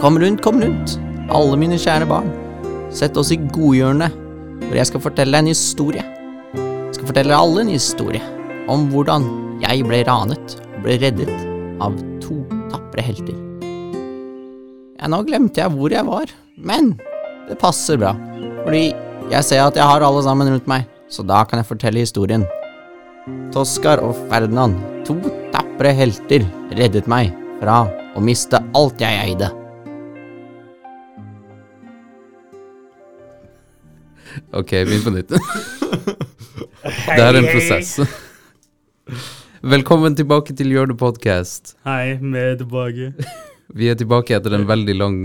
Kom rundt, kom rundt, alle mine kjære barn. Sett oss i godhjørnet, hvor jeg skal fortelle deg en historie. Jeg skal fortelle alle en historie om hvordan jeg ble ranet og ble reddet av to tapre helter. Ja, nå glemte jeg hvor jeg var, men det passer bra, fordi jeg ser at jeg har alle sammen rundt meg, så da kan jeg fortelle historien. Toskar og Ferdinand, to tapre helter, reddet meg fra å miste alt jeg eide. Ok, begynn på nytt. Det er en prosess. Velkommen tilbake til Gjør det podcast. Hei, vi er tilbake. Vi er tilbake etter en veldig lang,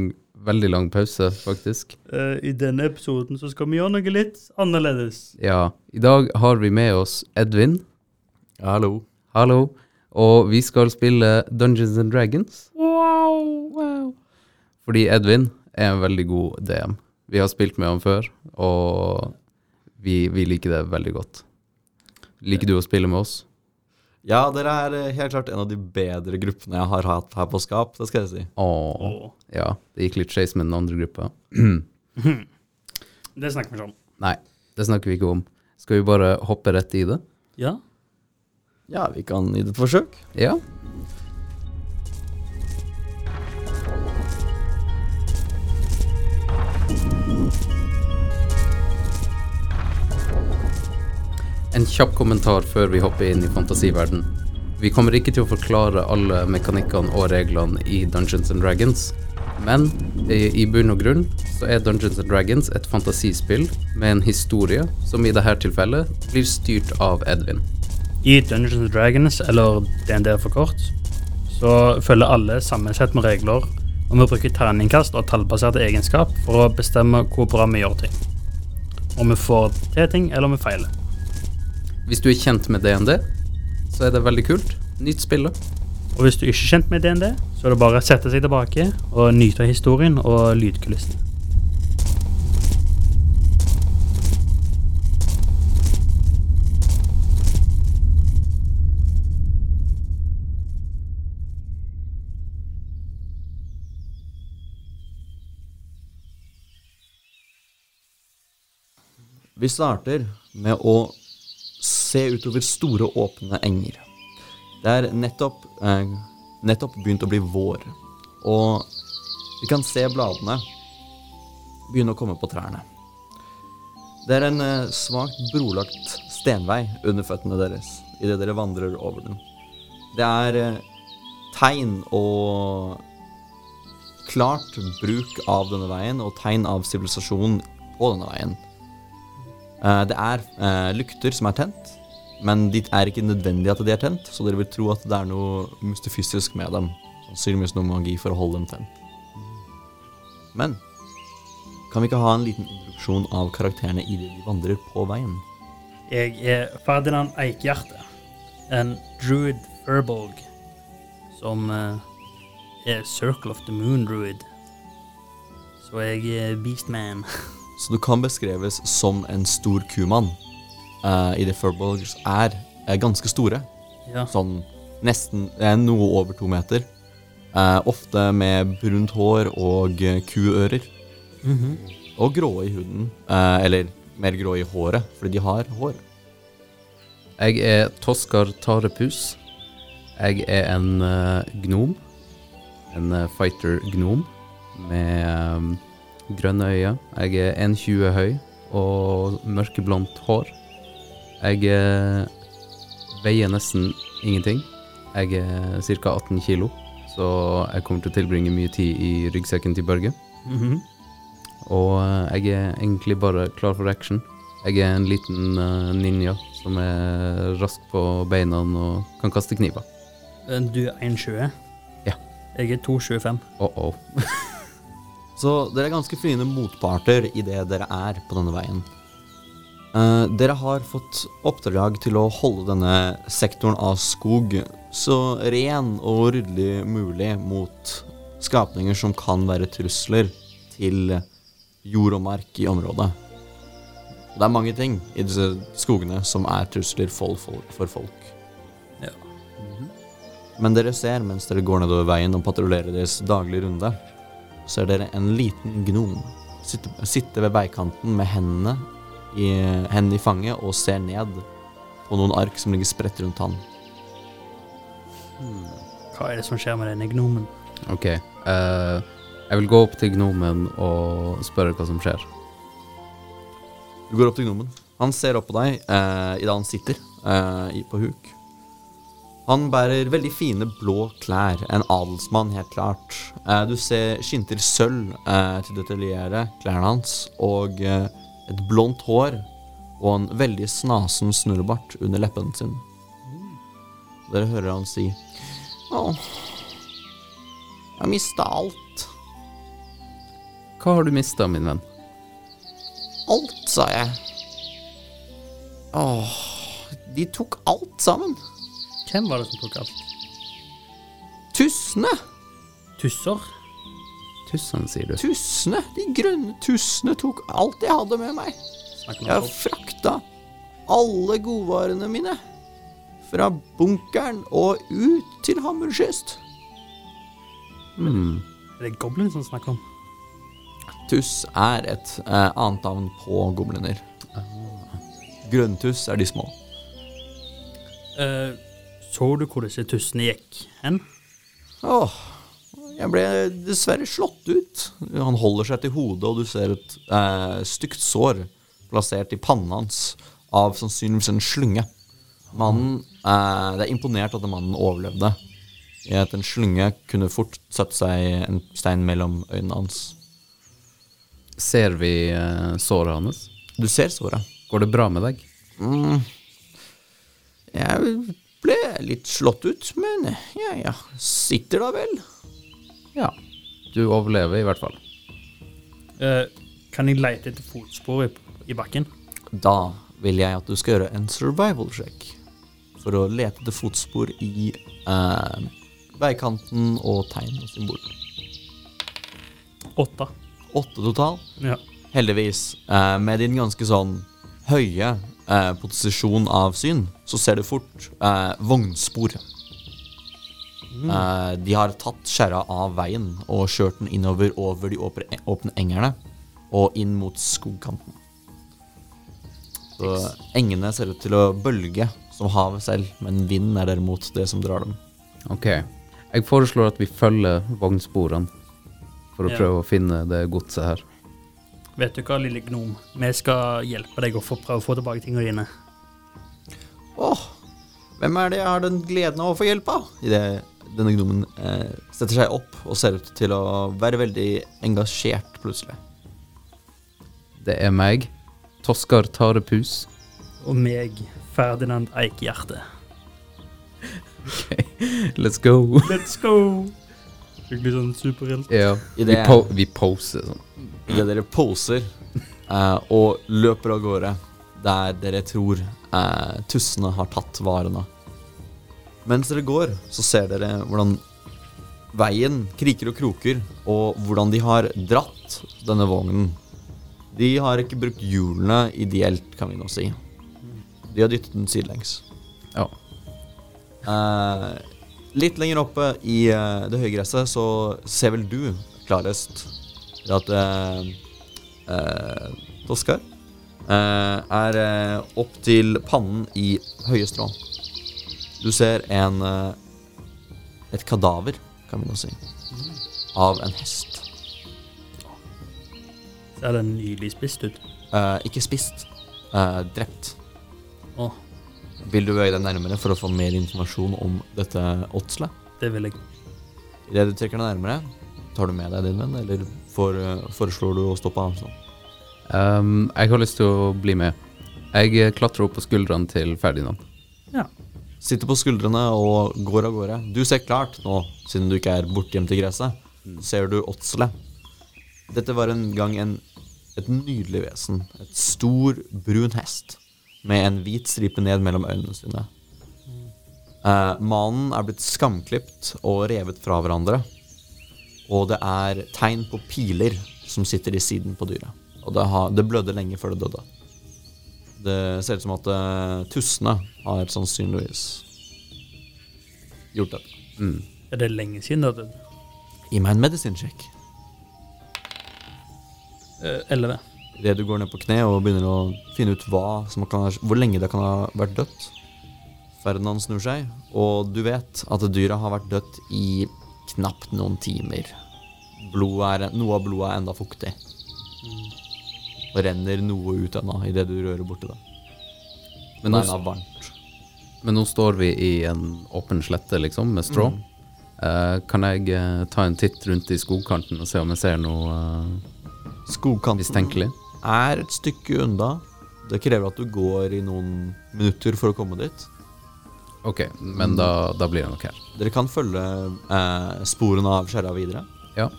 veldig lang pause, faktisk. Eh, I denne episoden så skal vi gjøre noe litt annerledes. Ja, i dag har vi med oss Edvin. Hallo. Hallo. Og vi skal spille Dungeons and Dragons. Wow, wow. Fordi Edvin er en veldig god DM. Vi har spilt med han før, og vi, vi liker det veldig godt. Liker du å spille med oss? Ja, dere er eh, helt klart en av de bedre gruppene jeg har hatt her på Skap, det skal jeg si. Åh. Åh. Ja, det gikk litt skeis med den andre gruppa. Det snakker vi ikke om. Nei, det snakker vi ikke om. Skal vi bare hoppe rett i det? Ja? Ja, vi kan gi det et forsøk. Ja. En kjapp kommentar før vi hopper inn i fantasiverden. Vi kommer ikke til å forklare alle mekanikkene og reglene i Dungeons and Dragons, men i, bunn og grunn så er Dungeons and Dragons et fantasispill med en historie som i dette tilfellet blir styrt av Edvin. I Dungeons and Dragons, eller DND for kort, så følger alle samme sett med regler, og vi bruker terningkast og tallbaserte egenskap for å bestemme hvor bra vi gjør ting. Om vi får til ting, eller om vi feiler. Hvis du er kjent med DND, så er det veldig kult. Nytt spillet. Og hvis du ikke er kjent med DND, så er det bare å sette seg tilbake og nyte av historien og lydkulissen. Vi starter med å se utover store, åpne enger. Det er nettopp, eh, nettopp begynt å bli vår, og vi kan se bladene begynne å komme på trærne. Det er en eh, svakt brolagt stenvei under føttene deres idet dere vandrer over den. Det er eh, tegn og klart bruk av denne veien og tegn av sivilisasjon på denne veien. Eh, det er eh, lykter som er tent, men det er ikke nødvendig at de er tent, så dere vil tro at det er noe mystifysisk med dem. Sannsynligvis noe magi for å holde dem tent. Men kan vi ikke ha en liten introduksjon av karakterene idet de vandrer på veien? Jeg er Ferdinand Eikhjerte, en druid furbolg, som eh, er Circle of the Moon druid. Så jeg er beastman. Så du kan beskreves som en stor kumann. Uh, idet furbolgs er, er ganske store. Ja. Sånn nesten eh, noe over to meter. Uh, ofte med brunt hår og kuører. kuører. Mhm. Og grå i huden. Uh, eller mer grå i håret, fordi de har hår. Jeg er Toskar Tarepus. Jeg er en gnom. En fighter-gnom med eh, grønne øyne. Jeg er 1,20 høy og mørkeblondt hår. Jeg eh, veier nesten ingenting. Jeg er ca. 18 kilo, så jeg kommer til å tilbringe mye tid i ryggsekken til Børge. Mhm. Og eh, jeg er egentlig bare klar for action. Jeg er en liten eh, ninja som er rask på beina og kan kaste kniver. Du er 1,20? Ja. Jeg er 2,25. Oh -oh. Så dere er ganske fine motparter i det dere er på denne veien. Eh, dere har fått oppdrag til å holde denne sektoren av skog så ren og ryddelig mulig mot skapninger som kan være trusler til jord og mark i området. Det er mange ting i disse skogene som er trusler for folk. For folk. Ja. Men dere ser mens dere går nedover veien og patruljerer deres daglige runde, ser dere en liten gnom sitte, sitte ved veikanten med hendene i, hendene i fanget og ser ned på noen ark som ligger spredt rundt han. Hva er det som skjer med denne gnomen? Ok. Uh, jeg vil gå opp til gnomen og spørre hva som skjer. Du går opp til gnomen. Han ser opp på deg uh, idet han sitter uh, på huk. Han bærer veldig fine blå klær, en adelsmann helt klart. Eh, du ser skinter sølv eh, til detaljere klærne hans, og eh, et blondt hår og en veldig snasen snurrebart under leppen sin. Dere hører han si Å, jeg har mista alt. Hva har du mista, min venn? Alt, sa jeg. Åh, de tok alt sammen. Hvem var det som tok alt? Tussene! Tusser? Tussene, sier du. Tussene! De grønne tussene tok alt jeg hadde med meg. Jeg har frakta alle godvarene mine. Fra bunkeren og ut til Hammerkyst. Mm. Er det goblin som snakker om? Tuss er et eh, annet navn på gobliner. Grønntuss er de små. Eh, så du hvor disse tussene gikk hen? Åh, jeg ble dessverre slått ut. Han holder seg til hodet, og du ser et eh, stygt sår plassert i pannen hans av sannsynligvis en slynge. Mannen, eh, Det er imponert at mannen overlevde. I at en slynge kunne fort satt seg en stein mellom øynene hans. Ser vi eh, såret hans? Du ser såret. Går det bra med deg? Mm. Jeg ble litt slått ut, men ja, ja. Sitter da vel. Ja. Du overlever i hvert fall. Eh, kan jeg lete etter fotspor i, i bakken? Da vil jeg at du skal gjøre en survival check for å lete etter fotspor i eh, veikanten og tegn og symboler. Åtte. Åtte total. Ja. Heldigvis, eh, med din ganske sånn høye eh, posisjon av syn, så ser du fort eh, vognspor. Eh, de har tatt skjæra av veien og kjørt den innover over de åpne, åpne engerne og inn mot skogkanten. Så engene ser ut til å bølge som havet selv, men vinden er derimot det som drar dem. Ok. Jeg foreslår at vi følger vognsporene for å Ja. prøve å finne det godset her. Vet du hva, lille gnom? Vi skal hjelpe deg å få, prøve å få tilbake tingene dine. Åh, hvem er det jeg har den gleden av å få hjelp av? Idet denne gnomen eh, setter seg opp og ser ut til å være veldig engasjert plutselig. Det er meg, Toskar Tarepus. Og meg, Ferdinand Eikehjerte. Let's go. Let's go! Skikkelig sånn superhelt. Ja. I Vi, det- po vi poser sånn. Idet dere poser eh, og løper av gårde der dere tror eh, tussene har tatt varene. Mens dere går, så ser dere hvordan veien kriker og kroker, og hvordan de har dratt denne vognen. De har ikke brukt hjulene ideelt, kan vi nå si. De har dyttet den sidelengs. Ja. Eh, litt lenger oppe i uh, det høye gresset så ser vel du klarest at uh, Toskar eh, er opp til pannen i høye strå. Du ser en et kadaver, kan vi nå si, av en hest. Ser den nylig spist ut? Ikke spist, drept. Å, Vil du bevege deg nærmere for å få mer informasjon om dette åtselet? det vil jeg. Idet du trekker deg nærmere, tar du med deg din venn, eller får, eh, foreslår du å stå på avstand? Um, jeg har lyst til å bli med. Jeg eh, klatrer opp på skuldrene til Ferdinand. Ja. Sitter på skuldrene og går av gårde. Du ser klart nå, siden du ikke er bortgjemt i gresset, ser du åtselet. Dette var en gang en, et nydelig vesen. Et stor, brun hest med en hvit stripe ned mellom øynene sine. Uh, manen er blitt skamklipt og revet fra hverandre. Og det er tegn på piler som sitter i siden på dyret. Og det, har, det blødde lenge før det døde. Det ser ut som at uh, tussene har sannsynligvis gjort dette. Mm. Er det lenge siden det døde? Gi meg en medisinsjekk. Eh, Elleve. Idet du går ned på kne og begynner å finne ut hva som kan hvor lenge det kan ha vært dødt. Ferdinand snur seg, og du vet at dyret har vært dødt i knapt noen timer. Er, noe av blodet er enda fuktig. Og renner noe ut ennå idet du rører borti det. Men det er ennå varmt. men nå står vi i en åpen slette, liksom, med strå. Eh, kan jeg uh, ta en titt rundt i skogkanten og se om jeg ser noe uh, Skogkanten mistenkelig? Er et stykke unna. Det krever at du går i noen minutter for å komme dit. Ok, men da, da blir det nok her. Dere kan følge eh, sporene av skjæra videre. Ja,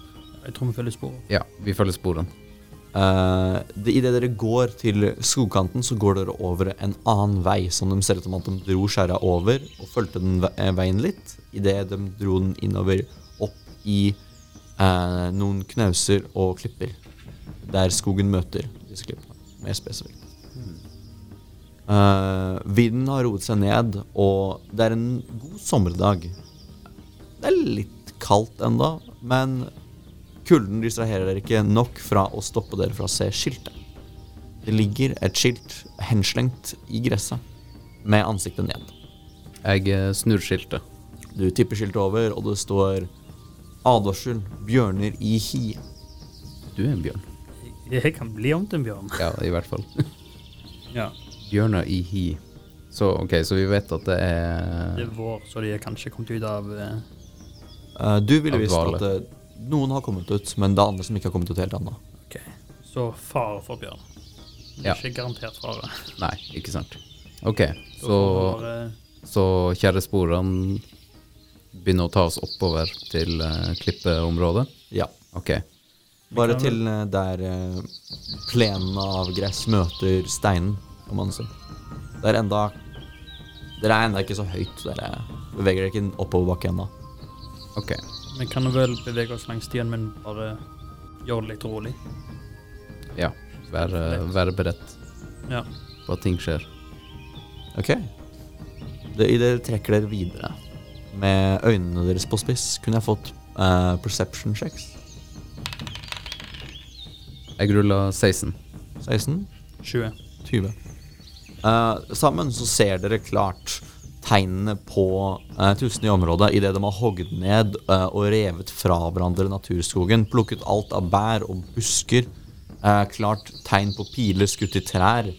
Jeg tror vi følger sporet. ja vi følger sporene. Eh, det, Idet dere går til skogkanten, så går dere over en annen vei, som de ser ut som at de dro skjæra over og fulgte den eh, veien litt. Idet de dro den innover opp i eh, noen knauser og klipper, der skogen møter disse klippene, mer spesifikt. Uh, vinden har roet seg ned, og det er en god sommerdag. Det er litt kaldt enda, men Kulden distraherer dere ikke nok fra å stoppe dere fra å se skiltet. Det ligger et skilt henslengt i gresset, med ansiktet ned. Jeg eh, snur skiltet. Du tipper skiltet over, og det står 'Advarsel bjørner i hi'. Du er en bjørn. Jeg kan bli om til en bjørn. Ja, i hvert fall. Ja. Bjørner i hi. Så ok, så vi vet at det er Det er vår, så de er kanskje kommet ut av eh, Eh, du ville visst at uh, noen har kommet ut, men det er andre som ikke har kommet ut helt ennå. Ok, så fare for bjørn. Men Ja. Ikke garantert fare. Nei, ikke sant. Ok, så, får vi så kjerresporene begynner å ta oss oppover til eh, klippeområdet. Ja. Ok, Bare til eh, der plenen plenene av gress møter steinen, om man sier. Det er enda Dere er enda ikke så høyt. Dere beveger dere ikke oppoverbakke ennå. ok. Vi kan vel bevege oss langs stien, men bare gjøre det litt rolig. Ja, være, være beredt Ja. på at ting skjer. Ok. Det, I det trekker dere videre med øynene deres på spiss. Kunne jeg fått uh, perception checks? Jeg ruller 16. 16? 20. 20. Uh, sammen så ser dere klart tegnene på uh, tusen i området idet de har hogd ned uh, og revet fra hverandre naturskogen. Plukket alt av bær og busker. Uh, klart tegn på piler skutt i trær.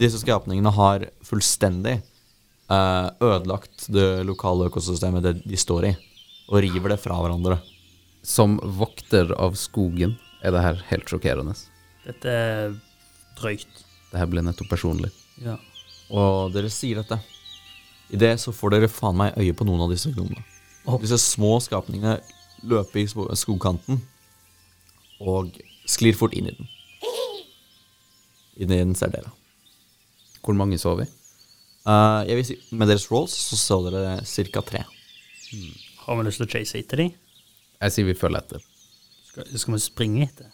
Disse skapningene har fullstendig eh, ødelagt det lokale økosystemet det de står i, og river det fra hverandre. Som vokter av skogen er det her helt sjokkerende. Dette er drøyt. Det her ble nettopp personlig. Ja. Og dere sier dette. I det så får dere faen meg øye på noen av disse gnomene. Oh. Disse små skapningene løper i skogkanten og sklir fort inn i den. Inn i den ser dere. Hvor mange så vi? Uh, jeg vil si, Med deres rolls så så dere ca. tre. Har vi lyst til å chase etter dem? Jeg sier vi følger etter. Skal, skal vi springe etter?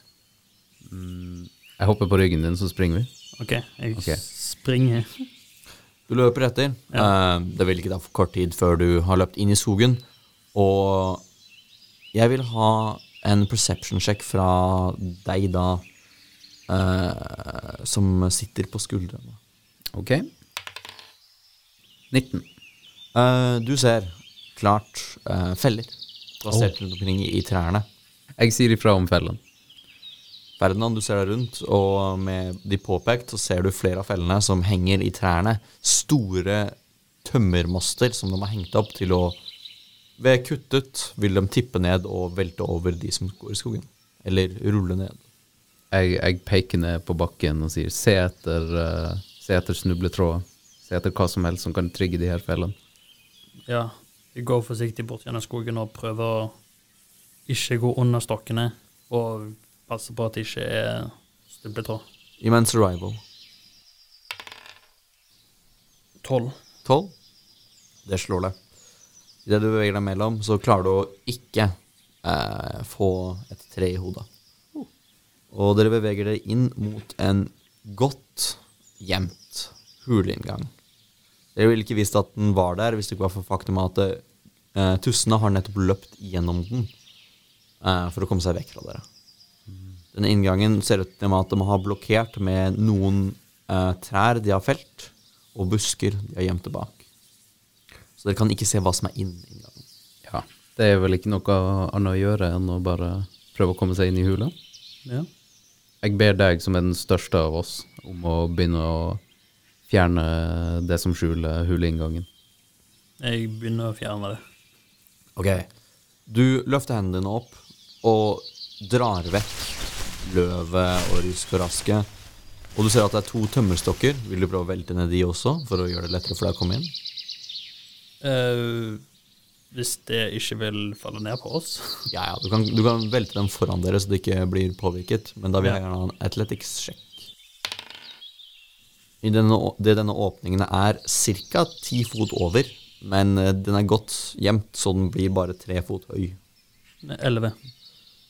Jeg hopper på ryggen din, så springer vi. OK, jeg Ok. springer. Du løper etter. Eh, det vil ikke ta for kort tid før du har løpt inn i skogen. Og jeg vil ha en perception check fra deg da, eh, som sitter på skuldrene. Ok. 19. Eh, du ser klart eh, feller plassert rundt omkring i, i trærne. Jeg sier ifra om fellen. Ferdinand, du ser deg rundt, og med de påpekt så ser du flere av fellene som henger i trærne. Store tømmermaster som de har hengt opp til å Ved kuttet vil de tippe ned og velte over de som går i skogen. Eller rulle ned. Jeg, jeg peker ned på bakken og sier se etter, uh, se etter snubletråder. Se etter hva som helst som kan trigge de her fellene. Ja. Vi går forsiktig bort gjennom skogen og prøver å ikke gå under stokkene. Og passe på at det ikke er stubletråd. Immense arrival. Tolv. 12. Det slår deg. Idet du beveger deg mellom, så klarer du å ikke eh, få et tre i hodet. Og dere beveger dere inn mot en godt gjemt huleinngang. Dere ville ikke visst at den var der hvis det ikke var for faktum at eh, tussene har nettopp løpt gjennom den eh, for å komme seg vekk fra dere. Denne inngangen ser ut til at de har blokkert med noen eh, trær de har felt, og busker de har gjemt bak. Så dere kan ikke se hva som er innen inngangen. Ja. Det er vel ikke noe annet å gjøre enn å bare prøve å komme seg inn i hula. Ja. Jeg ber deg, som er den største av oss, om å begynne å fjerne det som skjuler huleinngangen. Jeg begynner å fjerne det. Ok. Du løfter hendene dine opp og drar vekk løvet og rysk og raske. Og du ser at det er to tømmerstokker. Vil du prøve å velte ned de også, for å gjøre det lettere for deg å komme inn? Uh, hvis det ikke vil falle ned på oss. Ja, ja, du kan, du kan velte dem foran dere så det ikke blir påvirket, men da vil jeg gjerne ha en athletics-sjekk. I denne, det denne åpningen er ca. ti fot over, men eh, den er godt gjemt, så den blir bare tre fot høy. Elleve.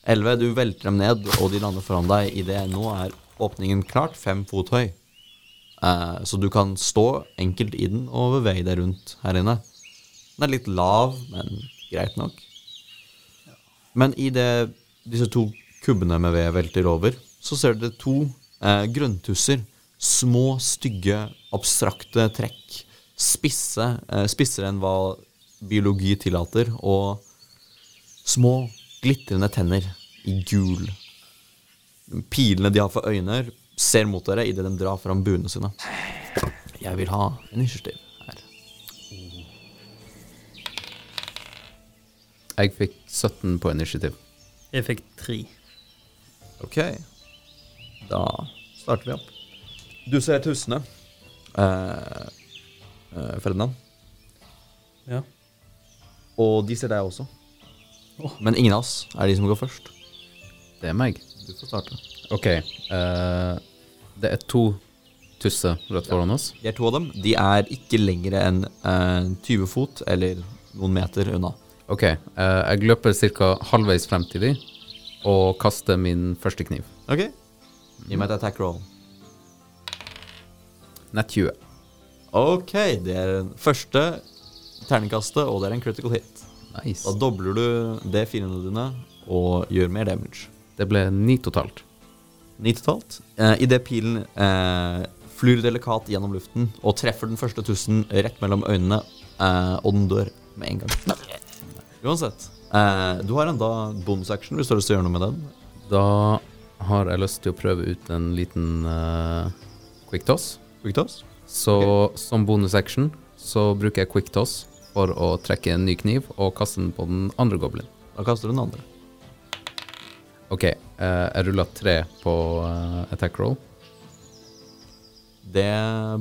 Elleve, du velter dem ned, og de lander foran deg. I det nå er åpningen klart fem fot høy. Eh, så du kan stå enkelt i den og bevege deg rundt her inne. Den er litt lav, men greit nok. Men i det disse to kubbene med ved velter over, så ser dere to eh, grønntusser. Små, stygge, abstrakte trekk. Spisse, eh, spissere enn hva biologi tillater, og små, glitrende tenner i gul. Pilene de har for øyne, ser mot dere idet de drar fram buene sine. Jeg vil ha initiativ her. Jeg fikk 17 på initiativ. Jeg fikk 3. Ok. Da starter vi opp. Du ser tusene Eh, eh, Ferdinand. Ja. Og de ser deg også. Men ingen av oss er de som går først. Det er meg. Du får starte. Ok. eh, det er to tusser rett foran oss. De er to av dem. De er ikke lengre enn eh, 20 fot eller noen meter unna. Ok. eh, jeg løper ca. halvveis frem til dem og kaster min første kniv. Ok. Gi meg et attack roll. Nett 20. Ok, det er den første terningkastet, og det er en critical hit. Nice. Da dobler du D4-ene dine og gjør mer damage. Det ble ni totalt. Ni totalt. Eh, Idet pilen eh, flyr delikat gjennom luften og treffer den første tussen rett mellom øynene, eh, og den dør med en gang. Uansett. Eh, du har enda bonusaction hvis du har lyst til å gjøre noe med den. Da har jeg lyst til å prøve ut en liten eh, quick toss. Quick toss. Så som bonusaction så bruker jeg quick toss for å trekke en ny kniv og kaste den på den andre goblin. Da kaster du den andre. Ok, eh, jeg ruller tre på eh, attack roll. Det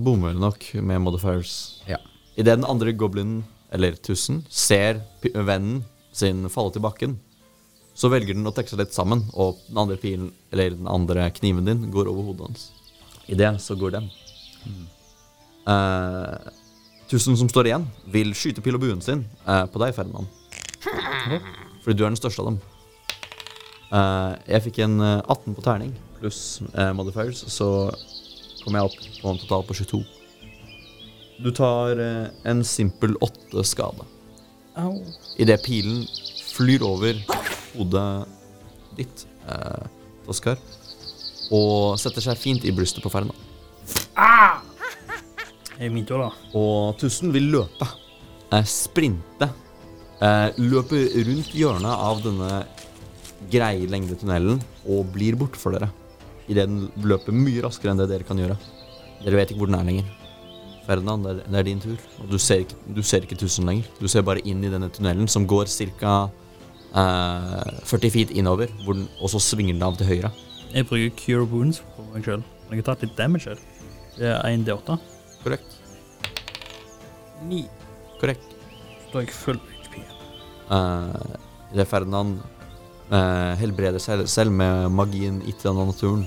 bommer nok med modifiers. Ja. Idet den andre goblinen, eller tussen, ser vennen sin falle til bakken, så velger den å trekke seg litt sammen, og den andre pilen, eller den andre kniven din, går over hodet hans. I det så går den. Eh, tussen som står igjen, vil skyte pil og buen sin eh, på deg, Ferdinand. Fordi du er den største av dem. Eh, jeg fikk en eh, 18 på terning, pluss eh, modifiers, så kom jeg opp på en total på 22. Du tar eh, en simpel 8 skade. Au. Idet pilen flyr over hodet ditt, eh, Oskar, og setter seg fint i brystet på Ferdinand. Jeg er min tur, da. Og tussen vil løpe, eh, sprinte, eh, løpe rundt hjørnet av denne greie lengde tunnelen og blir borte for dere. Idet den løper mye raskere enn det dere kan gjøre. Dere vet ikke hvor den er lenger. Ferdinand, det er, det er din tur. Og du ser, ikke, du ser ikke tusen lenger. Du ser bare inn i denne tunnelen som går ca. Eh, 40 feet innover, den, og så svinger den av til høyre. Jeg bruker cure wounds på meg sjøl. Jeg har tatt litt damage her. Det er 1 D8. Korrekt. 9. Korrekt. Da er jeg full HP. Uh, det Ferdinand eh, helbreder seg selv med magien gitt av naturen.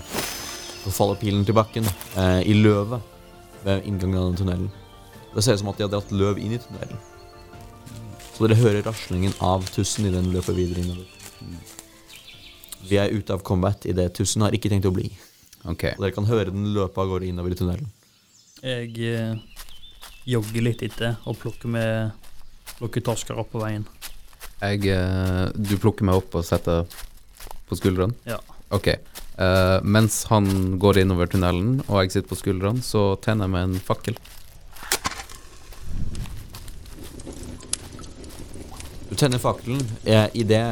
Så faller pilen til bakken uh, i løvet ved inngangen av den tunnelen. Det ser ut som at de har dratt løv inn i tunnelen. Så dere hører raslingen av tussen i den løper videre innover. Vi er ute av combat idet tussen har ikke tenkt å bli. Ok. Og dere kan høre den løpe av gårde innover i tunnelen. Jeg eh, jogger litt etter og plukker med plukker torsker opp på veien. Jeg, eh, du plukker meg opp og setter på skuldrene. Ja. Ok. eh, mens han går innover tunnelen, og jeg sitter på skuldrene, så tenner jeg meg en fakkel. Du tenner fakkelen i det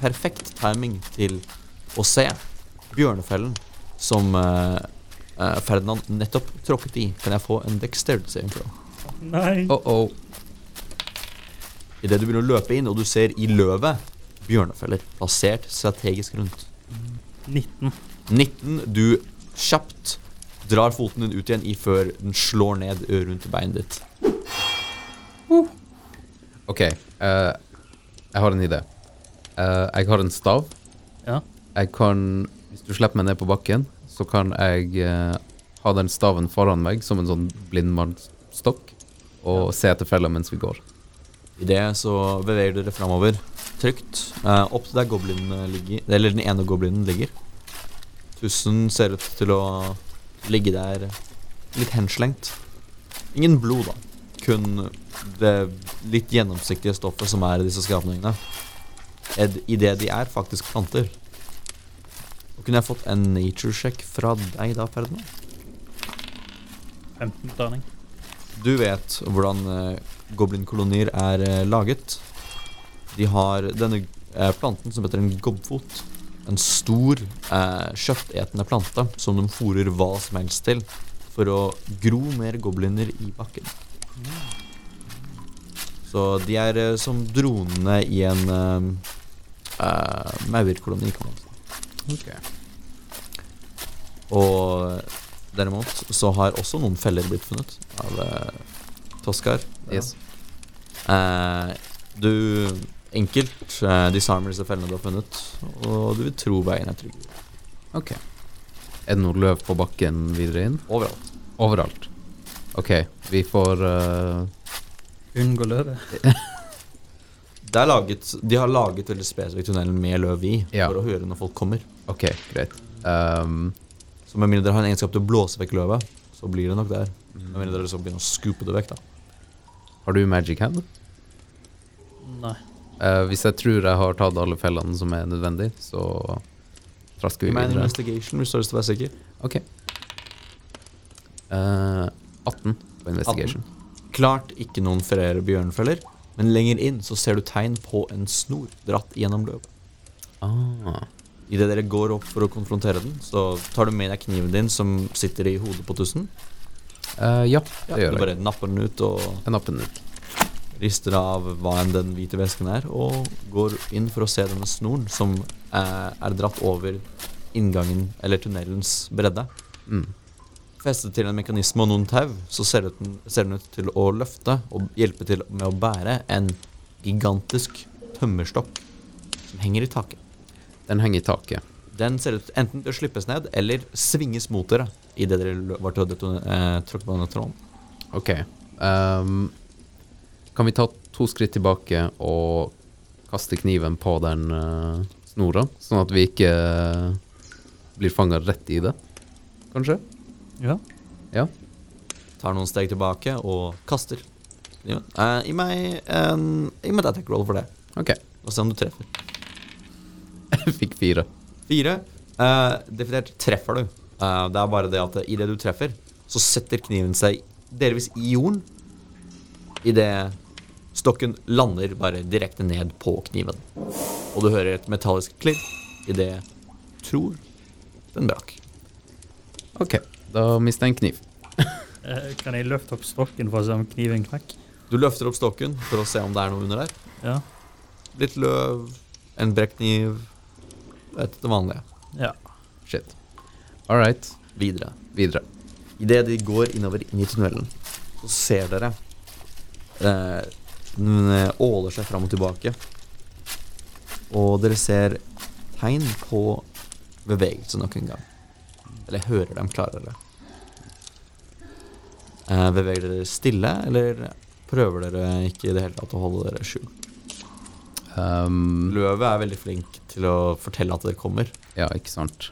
perfekt timing til å se bjørnefellen som eh, eh, Ferdinand nettopp tråkket i. Kan jeg få en dexterity saving throw? Nei. Uh -oh. Idet du begynner å løpe inn, og du ser i løvet bjørnefeller plassert strategisk rundt. 19. 19. Du kjapt drar foten din ut igjen i før den slår ned rundt beinet ditt. Ok, Uh, jeg har en idé. Eh, jeg har en stav. Ja. Jeg kan, hvis du slipper meg ned på bakken, så kan jeg eh, ha den staven foran meg som en sånn blindmannsstokk, og se etter fella mens vi går. I det så beveger dere framover trygt eh, opp til der goblinen ligger, eller den ene goblinen ligger. Tussen ser ut til å ligge der litt henslengt. Ingen blod, da. Kun det litt gjennomsiktige stoffet som er i disse skrapningene. Idet I det de er faktisk planter. Kunne jeg fått en nature check fra deg da, Ferdinand? 15 på terning. Du vet hvordan uh, goblinkolonier er uh, laget. De har denne uh, planten som heter en gobbfot. En stor, uh, kjøttetende plante som de fôrer hva som helst til for å gro mer gobliner i bakken. Så de er som dronene i en uh, maurkoloni, kan man si. Ok. Og derimot så har også noen feller blitt funnet av eh, Toskar. Yes. Eh, du Enkelt eh, disarmer disse fellene du har funnet, og du vil tro veien er trygg. Ok. Er det noe løv på bakken videre inn? Overalt. Overalt. Ok, vi får eh, Unngå løvet. Det er laget, de har laget veldig spesifikt tunnelen med løv i, Ja. for å høre når folk kommer. Ok, greit. Um, Så med mindre dere har en egenskap til å blåse vekk løvet, så blir det nok der. Med mindre dere så begynner å scoope det vekk, da. har du magic hand? Nei. Uh, hvis jeg tror jeg har tatt alle fellene som er nødvendig, så trasker vi videre. investigation hvis du har lyst til å være sikker. Ok. Uh, 18 på investigation. Klart ikke noen flere bjørnfeller, men lenger inn så ser du tegn på en snor dratt gjennom løvet. Ah. Idet dere går opp for å konfrontere den, så tar du med deg kniven din som sitter i hodet på tussen. Uh, ja, Ja, det ja, gjør jeg. bare napper den ut og Jeg napper den ut. rister av hva enn den hvite væsken er, og går inn for å se denne snoren som eh, er dratt over inngangen, eller tunnelens bredde. Mm. Festet til en mekanisme og noen tau, så ser den, ser den ut til å løfte og hjelpe til med å bære en gigantisk tømmerstokk som henger i taket. Den henger i taket. Den ser ut enten til å slippes ned eller svinges mot dere idet dere var til å eh, tråkke på denne tråden. Ok. Um, kan vi ta to skritt tilbake og kaste kniven på den uh, snora, sånn at vi ikke uh, blir fanga rett i det? Kanskje? Ja. Ja. Tar noen steg tilbake og kaster. Ja. Eh, gi meg en Gi meg et attack roll for det. Ok. Og se om du treffer. Jeg fikk fire. Fire. Eh, definert treffer du. Eh, det er bare det at idet du treffer, så setter kniven seg delvis i jorden. Idet stokken lander bare direkte ned på kniven. Og du hører et metallisk klirr idet tror den brakk. Ok, da mister jeg en kniv. Eh, Kan jeg løfte opp stokken for å se om kniven knakk? Du løfter opp stokken for å se om det er noe under der. Ja. Litt løv, en brekkniv Etter det vanlige. ja. Shit. All right, Videre. videre. Idet de går innover inn i tunnelen, så ser dere eh, Den eh, åler seg fram og tilbake. Og dere ser tegn på bevegelse nok en gang. Eller hører dem klarere. Eh, beveger dere stille, eller prøver dere ikke i det hele tatt å holde dere skjult? Um, Løvet er veldig flink til å fortelle at dere kommer. ja, ikke sant.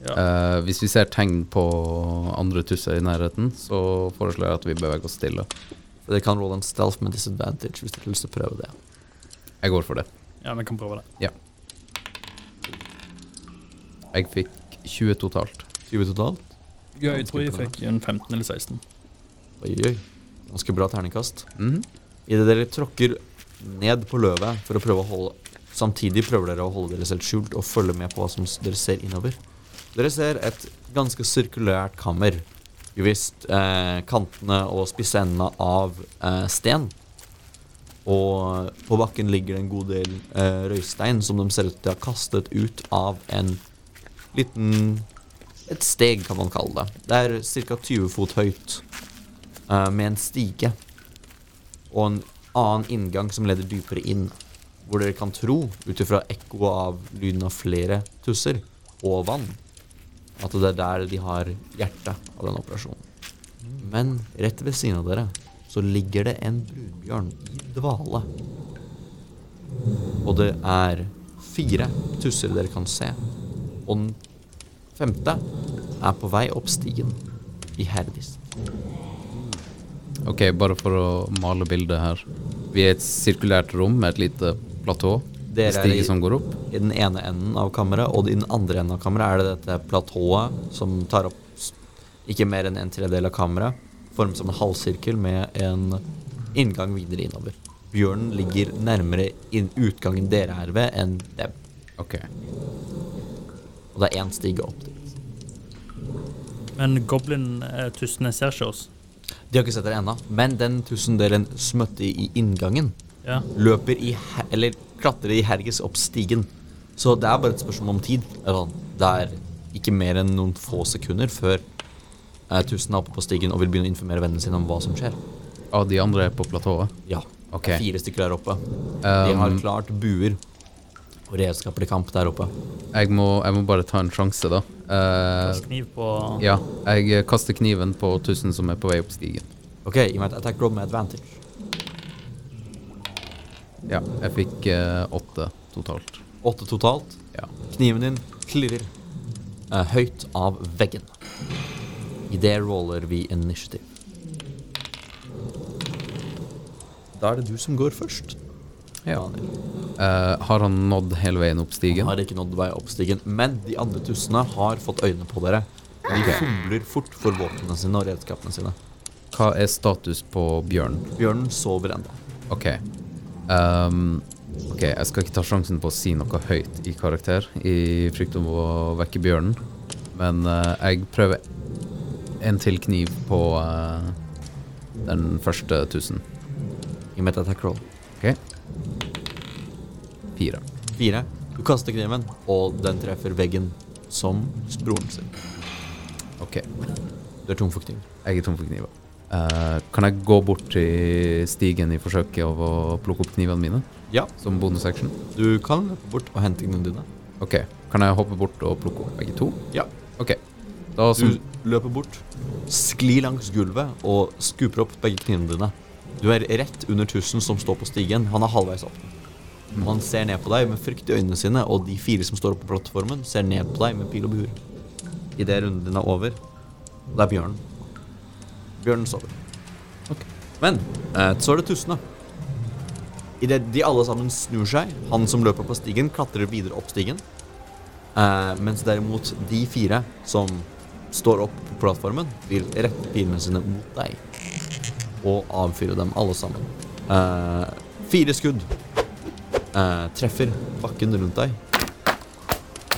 ja. Eh, hvis vi ser tegn på andre tusser i nærheten, så foreslår jeg at vi beveger oss stille. Dere kan rolle en stealth med disadvantage hvis dere har lyst til å prøve det. Jeg går for det. ja, vi kan prøve det. Ja. Jeg fikk 20 totalt. 20 totalt. Ja, jeg tror jeg fikk en 15 eller 16. Oi, oi. Ganske bra terningkast. Mhm. Idet dere tråkker ned på løvet for å prøve å holde Samtidig prøver dere å holde dere selv skjult og følge med på hva som dere ser innover. Dere ser et ganske sirkulært kammer. Jo eh, kantene og spisse endene av eh, sten. Og på bakken ligger det en god del eh, røystein som de ser ut til å ha kastet ut av en liten Et steg, kan man kalle det. Det er ca. 20 fot høyt, eh, med en stige og en annen inngang som leder dypere inn, hvor dere kan tro, ut ifra ekkoet av lyden av flere tusser og vann, at det er der de har hjertet av den operasjonen. Men rett ved siden av dere så ligger det en brunbjørn i dvale. Og det er fire tusser dere kan se. Og den femte er på vei opp stigen i Herdis. Ok, bare for å male bildet her. Vi er i et sirkulært rom med et lite platå. Dere er i- som går opp. I den ene enden av kammeret, og i den andre enden av kammeret er det dette platået som tar opp ikke mer enn en tredjedel av kammeret, formet som en halvsirkel med en inngang videre innover. Bjørnen ligger nærmere inn utgangen dere er ved, enn dem. Ok. Og det er én stige opp dit. Men goblin-tustene ser ikke oss. De har ikke sett det ennå, men den tusendelen smøtte i inngangen, Ja. løper i Eller klatrer i herges opp stigen. Så det er bare et spørsmål om tid. Sånn, det er ikke mer enn noen få sekunder før eh, tusen er oppe på stigen og vil begynne å informere vennene sine om hva som skjer. Og de andre er på platået? Ja. Okay. Fire stykker der oppe. De Um, har klart buer og redskapelig kamp der oppe. jeg, må, jeg må bare ta en sjanse, da. Uh, Kast kniv på ja, jeg kaster kniven på tusen som er på vei opp stigen. Ok, gi meg et attack roll med advantage. Ja, jeg fikk uh, åtte totalt. Åtte totalt. Ja. Kniven din klirrer uh, høyt av veggen. I det roller vi initiativ. Da er det du som går først. Ja. Eh, har han nådd hele veien opp stigen? Har ikke nådd vei opp stigen, men de andre tussene har fått øynene på dere. De fomler fort for våpnene sine og redskapene sine. Hva er status på bjørnen? Bjørnen sover ennå. Ok. Um, ok, jeg skal ikke ta sjansen på å si noe høyt i karakter, i frykt om å vekke bjørnen. Men uh, jeg prøver en til kniv på uh, den første tusen. Gi meg et attack roll. Ok? Fire. Fire. Du kaster kniven, og den treffer veggen som broren sin. Ok. Du er tom for kniv. Jeg er tom for kniver. Eh, kan jeg gå bort til stigen i forsøket av å plukke opp knivene mine? Ja. Som bonusaction? Du kan løpe bort og hente knivene dine. Ok. Kan jeg hoppe bort og plukke opp begge to? Ja. Ok. Da som Du løper bort, sklir langs gulvet og skuper opp begge knivene dine. Du er rett under tusen som står på stigen. Han er halvveis opp. Han ser ned på deg med frykt i øynene sine, og de fire som står oppe på plattformen, ser ned på deg med pil og buer. Idet runden din er over, og det er bjørnen. Bjørnen sover. Men eh, så er det tussene. Idet de alle sammen snur seg, han som løper på stigen, klatrer videre opp stigen. Eh, mens derimot de fire som står opp på plattformen, vil rette pilene sine mot deg. Og avfyre dem alle sammen. Eh, fire skudd eh, treffer bakken rundt deg.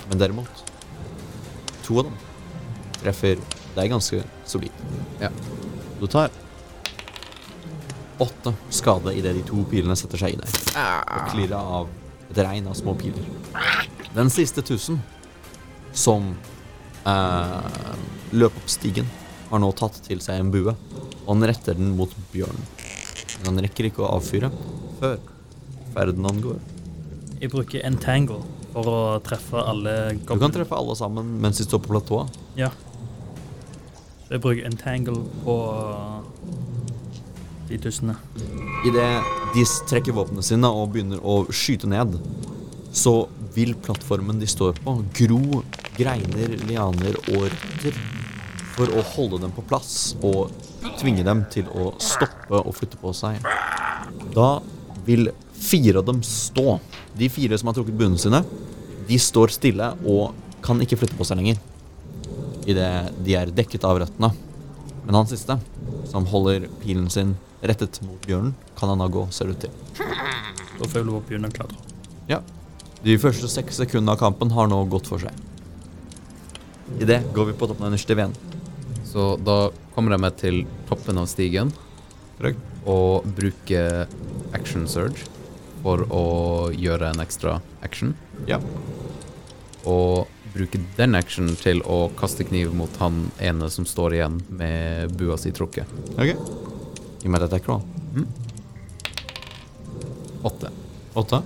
Men derimot To av dem treffer deg ganske solid. Ja. Du tar åtte skade idet de to pilene setter seg i deg. Og klirrer av et regn av små piler. Den siste tusen, som eh, løp opp stigen, har nå tatt til seg en bue, og han retter den mot bjørnen. Men han rekker ikke å avfyre før Ferdinand angår. Jeg bruker entangle for å treffe alle Du kan treffe alle sammen mens de står på platået. Ja. Så jeg bruker entangle på de tussene. Idet de trekker våpnene sine og begynner å skyte ned, så vil plattformen de står på, gro greiner, lianer og røtter for å holde dem på plass og tvinge dem til å stoppe og flytte på seg. Da vil fire av dem stå. De fire som har trukket bunnene sine, de står stille og kan ikke flytte på seg lenger. Idet de er dekket av røttene. Men han siste, som holder pilen sin rettet mot bjørnen, kan han da gå, ser det ut til. Da får jeg lov å begynne å klatre. Ja. De første seks sekundene av kampen har nå gått for seg. I det går vi på toppen av initiativ igjen. Så da kommer jeg meg til toppen av stigen Korrekt. og bruker action surge for å gjøre en ekstra action. Ja. Og bruke den actionen til å kaste kniv mot han ene som står igjen med bua si trukket. Ok. Gi meg dette attack Mm. Åtte. Åtte.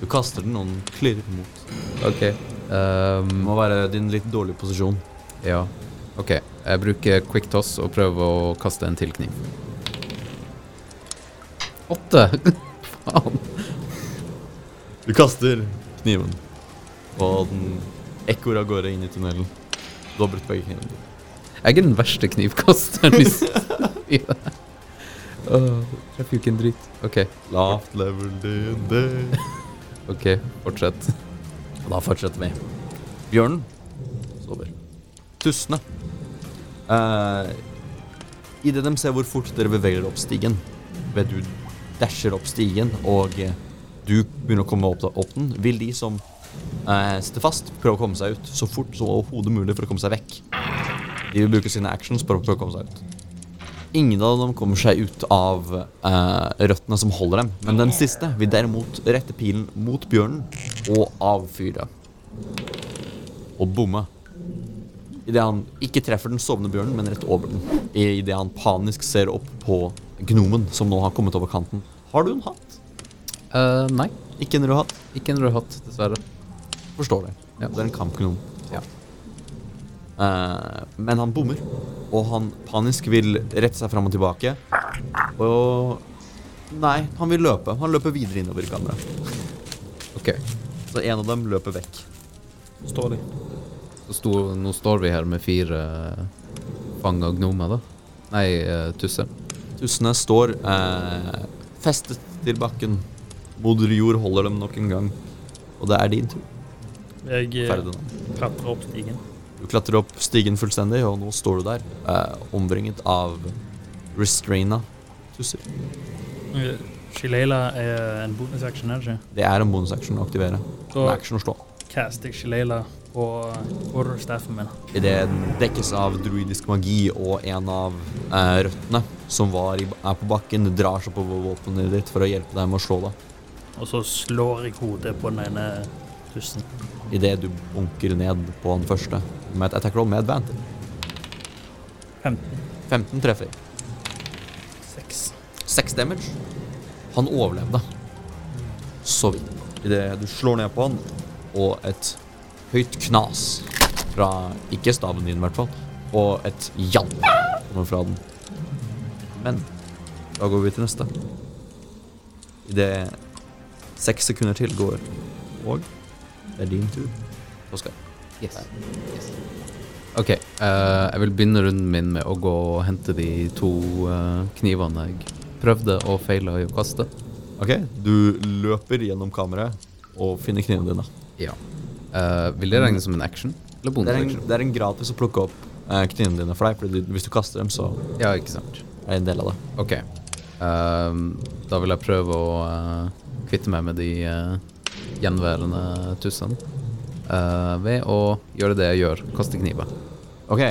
Du kaster den, og den klirrer mot. OK. Det Um, må være din litt dårlige posisjon. ja. OK. Jeg bruker quick toss og prøver å kaste en til kniv. Åtte! Faen. Du kaster kniven, og den ekkoer av gårde inn i tunnelen. Du har brutt begge knivene. Jeg er den verste knivkasteren i spillet. Jeg Treffer jo ikke en dritt. OK, Lavt level DND. ok, fortsett. Og da fortsetter vi. Bjørnen sover. Tussene. Uh, Idet de ser hvor fort dere beveger dere opp stigen, ved du dasher opp stigen og eh, du begynner å komme opp, opp den, vil de som eh, sitter fast, prøve å komme seg ut så fort som overhodet mulig for å komme seg vekk. De vil bruke sine actions for å prøve å komme seg ut. Ingen av dem kommer seg ut av eh, røttene som holder dem, men den siste vil derimot rette pilen mot bjørnen og avfyre. Og bomme. Idet han ikke treffer den sovende bjørnen, men rett over den. Idet han panisk ser opp på gnomen som nå har kommet over kanten. Har du en hatt? Eh, nei, Ikke en rød hatt? ikke en rød hatt, dessverre. Forstår det. Ja. Det er en kampgnom. Ja. Uh, men han bommer, og han panisk vil rette seg fram og tilbake. Og Nei, han vil løpe. Han løper videre innover i kammeret. OK. Så en av dem løper vekk. Står de. Så sto, nå står vi her med fire fanga gnomer, da. Nei, uh, tusser. Tussene står eh, festet til bakken. Moder jord holder dem nok en gang. Og det er din tur. Jeg eh, Ferdig klatrer opp stigen. Du klatrer opp stigen fullstendig, og nå står du der, eh, omringet av restraina tusser. Eh, Shileila er en bonusaction, er det ikke? Det er en bonusaction å aktivere. Så En action å slå. caster jeg Shileila på quarterstaffen min. Idet den dekkes av druidisk magi, og en av eh, røttene som var i, er på bakken, drar seg på våpenet ditt for å hjelpe deg med å slå deg. Og så slår jeg hodet på den ene tussen. Idet du bunker ned på den første med et attack roll med advantage. 15. 15 treffer. 6. 6 damage. Han overlevde. Så vidt. Idet du slår ned på han, og et høyt knas fra Ikke staven din, i hvert fall. Og et jall kommer fra den. Men da går vi til neste. Idet seks sekunder til går, og det er din tur. Oskar. Yes. OK. Uh, jeg vil begynne runden min med å gå og hente de to uh, knivene jeg prøvde og feila i å kaste. Ok, du løper gjennom kammeret og finner knivene dine. Ja. Uh, vil det regnes som en action? Eller Det er en, det er en gratis å plukke opp knivene dine for deg, for hvis du kaster dem, så Ja, ikke sant. er det en del av det. OK. Ehm, da vil jeg prøve å kvitte meg med de uh, gjenværende tussene. uh, ved å gjøre det jeg gjør, kaste kniver. Ok,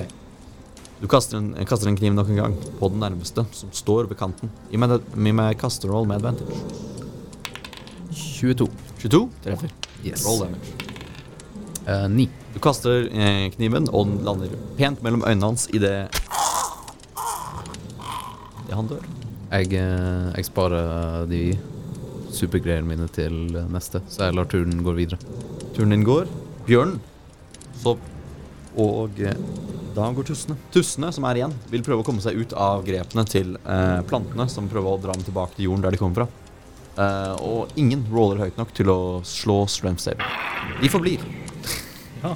du kaster en, kaster en kniv nok en gang på den nærmeste, som står ved kanten. Gi meg, gi meg kasteroll med advantage. 22. 22 treffer. Yes. Roll damage. Uh, 9. Du kaster eh, kniven, og den lander pent mellom øynene hans i det Det han dør. Jeg, jeg sparer de supergreiene mine til neste, så jeg lar turen gå videre. Turen din går. Bjørnen. Så Og eh, da går tussene. Tussene som er igjen, vil prøve å komme seg ut av grepene til eh, plantene, som prøver å dra dem tilbake til jorden der de kommer fra. Eh, og ingen roller høyt nok til å slå strength save. De forblir. Ja,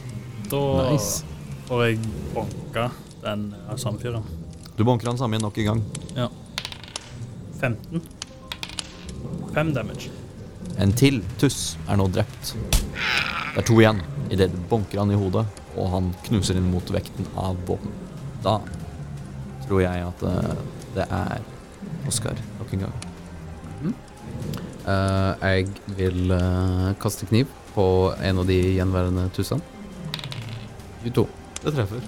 da Nice. får jeg banka den samme fyren. Du banker han samme igjen nok en gang. Ja. 15. 5 damage. En til tuss er nå drept. Det er to igjen. Idet det bonker han i hodet, og han knuser inn mot vekten av våpen. Da tror jeg at eh, det er Oskar nok en gang. Eh, jeg vil uh, kaste kniv på en av de gjenværende tussene. 22. Det treffer.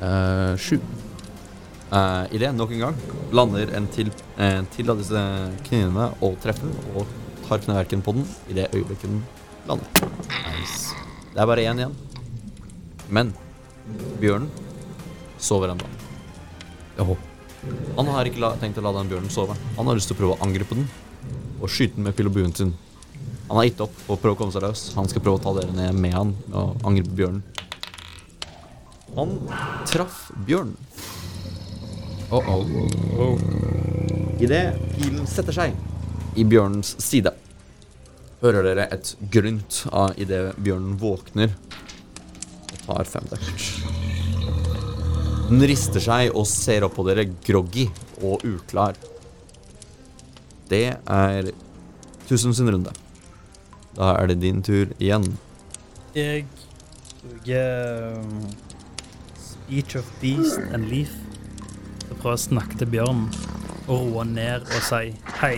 Uh, sju. Uh, Idet nok en gang lander en til, en til av disse knivene og treffer, og tar kneverken på den i det øyeblikket den lander. Nice. Det er bare én igjen. Men bjørnen sover ennå. Åh. Han har ikke la, tenkt å la den bjørnen sove. Han har lyst til å prøve å angripe den og skyte den med pil og buen sin. Han har gitt opp og prøve å komme seg løs. Han skal prøve å ta dere ned med han og å angripe bjørnen. Han traff bjørnen. Oh, oh. Idet pilen setter seg i bjørnens side, hører dere et grynt av idet bjørnen våkner og tar fem damage. Den rister seg og ser opp på dere groggy og uklar. Det er Tusen sin runde. Da er det din tur igjen. Jeg bruker um, Speech of Beast and Leaf til å å snakke til bjørnen og roe han ned og si hei.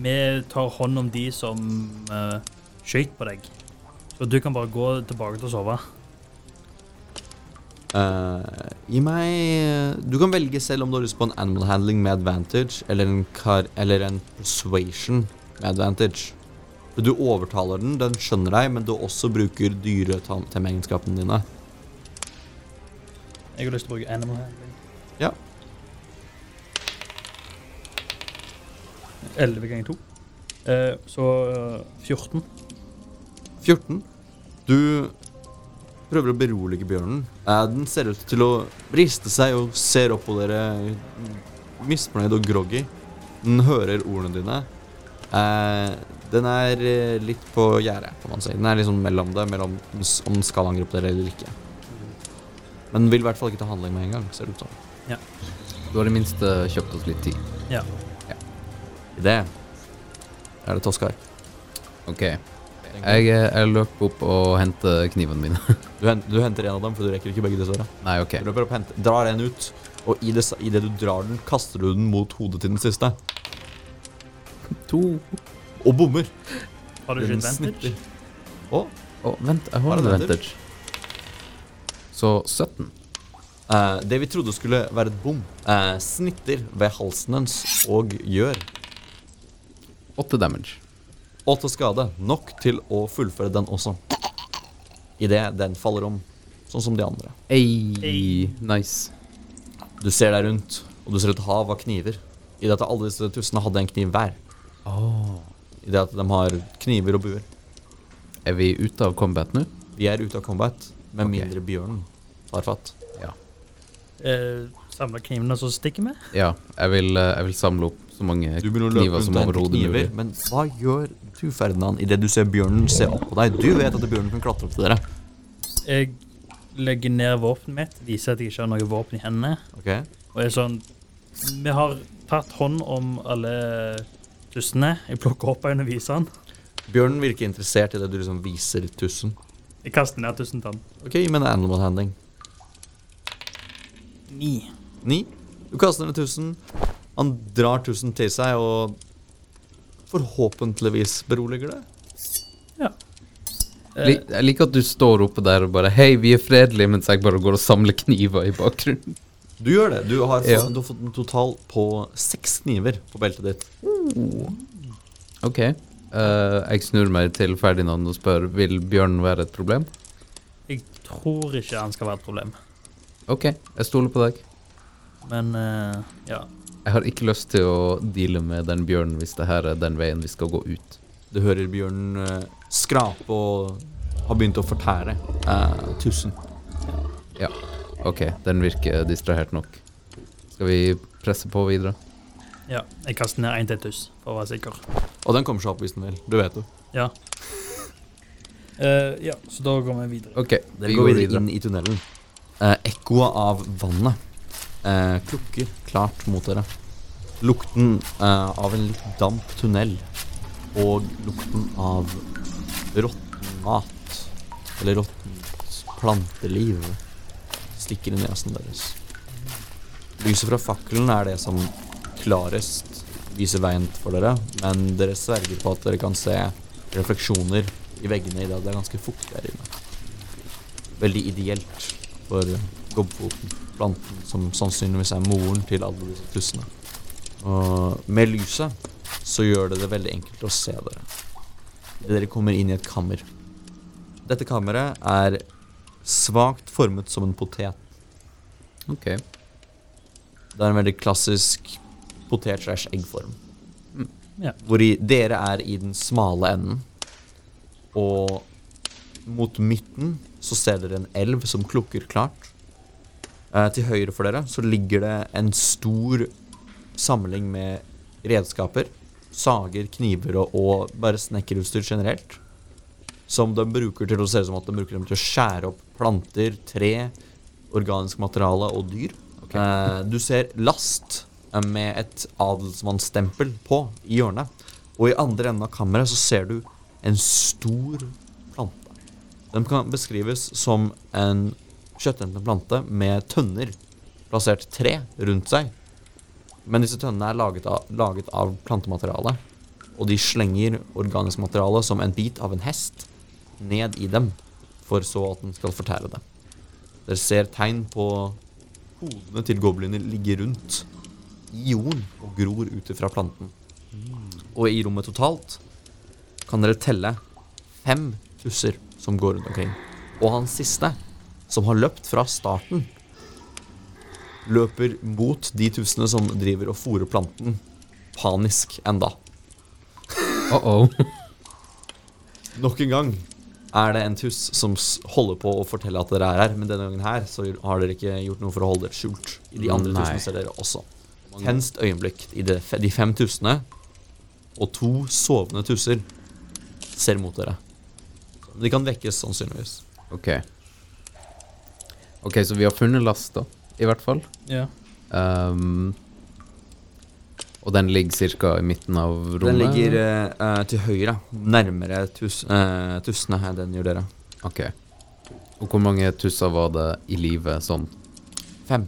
Vi tar hånd om de som uh, skøyt på deg. Så du kan bare gå tilbake til å sove. Uh, gi meg Du kan velge selv om du har lyst på en animal handling med advantage eller en, kar, eller en persuasion med advantage. Du overtaler den, den skjønner deg, men du også bruker dyretemmeegenskapene dine. Jeg har lyst til å bruke animal handling. Ja. 11 ganger 2. Eh, så eh, 14. 14. Du prøver å berolige bjørnen. Eh, den ser ut til å riste seg og ser opp på dere misfornøyd og groggy. Den hører ordene dine. Eh, den er eh, litt på gjerdet, kan man si. Den er liksom mellom det, mellom om den skal angripe dere eller ikke. Men den vil i hvert fall ikke ta handling med en gang, ser det ut som. Du har i minste kjøpt oss litt tid. Ja. Det er det Toskar. Ok. Jeg, eh, jeg løper opp og henter knivene mine. Du, hen- du henter en av dem, for du rekker ikke begge dessverre. Nei, ok. Du løper opp, henter, drar en ut, og i det, i det du drar den, kaster du den mot hodet til den siste. To. Og bommer. Har du ikke vantage? Å, oh, vent, jeg har Har en vantage. Så 17. Uh, det vi trodde skulle være et bom, uh, snitter ved halsen hans og gjør 8 damage. åtte skade. Nok til å fullføre den også. Idet den faller om, sånn som de andre. Ei, Ei. nice. Du ser deg rundt, og du ser et hav av kniver. I det at alle disse tussene hadde en kniv hver. Åh. det at de har kniver og buer. Er vi ute av combat nå? Vi er ute av combat, med okay. mindre bjørnen tar fatt. Ja. Eh, Samle knivene så stikker vi? Ja, jeg vil, eh, jeg vil samle opp så mange Du begynner å løpe kniver som overhodet mulig. men hva gjør du, Ferdinand, idet du ser bjørnen se opp på deg? Du vet at bjørnen kan klatre opp til dere. Jeg legger ned våpenet mitt, viser at jeg ikke har noe våpen i hendene. Okay. Og er sånn Vi har tatt hånd om alle tussene. Jeg plukker opp en og viser den. Bjørnen virker interessert i det du liksom viser tussen. Jeg kaster ned tusen tann. Ok, gi meg en animal handling. Ni. Ni. Du kaster ned tusen. Han drar tusen til seg og forhåpentligvis beroliger det. Eh, Li- Jeg liker at du står oppe der og bare Hei, vi er fredelige, mens jeg bare går og samler kniver i bakgrunnen. Du gjør det. Du har, fått, Ja. du har fått en total på seks kniver på beltet ditt. Ok. Uh, jeg snur meg til Ferdinand og spør Vil bjørn være et problem. jeg tror ikke han skal være et problem. Ok, jeg stoler på deg. Men uh, ja. Jeg har ikke lyst til å deale med den bjørnen hvis det her er den veien vi skal gå ut. Du hører bjørnen eh, skrape og har begynt å fortære eh, tusen. Ja, ok, den virker distrahert nok. Skal vi presse på videre? ja. Jeg kaster ned én tettus for å være sikker. Og den kommer seg opp hvis den vil. Du vet jo. Ja. Eh, ja, så da går vi videre. Ok, Dere vi går går videre videre. inn i tunnelen. Eh, Ekkoet av vannet eh, klukker klart mot dere. Lukten eh, av en litt damp tunnel og lukten av rått mat eller råttent planteliv stikker i nesen deres. Lyset fra fakkelen er det som klarest viser veien for dere, men dere sverger på at dere kan se refleksjoner i veggene i det det er ganske fuktig her inne. Veldig ideelt for gobbfoten, planten som sannsynligvis er moren til alle disse tussene. Og med lyset så gjør det det veldig enkelt å se dere. Dere kommer inn i et kammer. Dette kammeret er svakt formet som en potet. Ok. Det er en veldig klassisk potet-slash-eggform. Ja. Hvor i, dere er i den smale enden. Og mot midten så ser dere en elv som klukker klart. Eh, til høyre for dere så ligger det en stor samling med redskaper. Sager, kniver og, og bare snekkerutstyr generelt. Som de bruker til å se ut som at de bruker dem til å skjære opp planter, tre, organisk materiale og dyr. Eh, du ser last med et adelsmannsstempel på i hjørnet. Og i andre enden av kammeret så ser du en stor plante. Den kan beskrives som en kjøttentende plante med tønner plassert tre rundt seg. Men disse tønnene er laget av, laget av plantemateriale. Og de slenger organisk materiale som en bit av en hest ned i dem, for så at den skal fortære det. Dere ser tegn på hodene til gobliner ligge rundt i jorden og gror ut fra planten. Og i rommet totalt kan dere telle fem tusser som går rundt omkring. Og hans siste, som har løpt fra starten, løper mot de tusene som driver og fôrer planten panisk enda. Uh-oh. Nok en gang er det en tuss som holder på å fortelle at dere er her, men denne gangen her så har dere ikke gjort noe for å holde dere skjult. I de andre Nei. tussene ser dere også. Tenst øyeblikk i det, de fem tusene og to sovende tusser ser mot dere. De kan vekkes sannsynligvis. Ok. Ok, så vi har funnet lasta, i hvert fall. Ja. Um, og den ligger ca. i midten av rommet? Den ligger eh, eh, til høyre, nærmere tus, uh, tussene her den gjør dere. Ok. Og hvor mange tusser var det i livet sånn? Fem.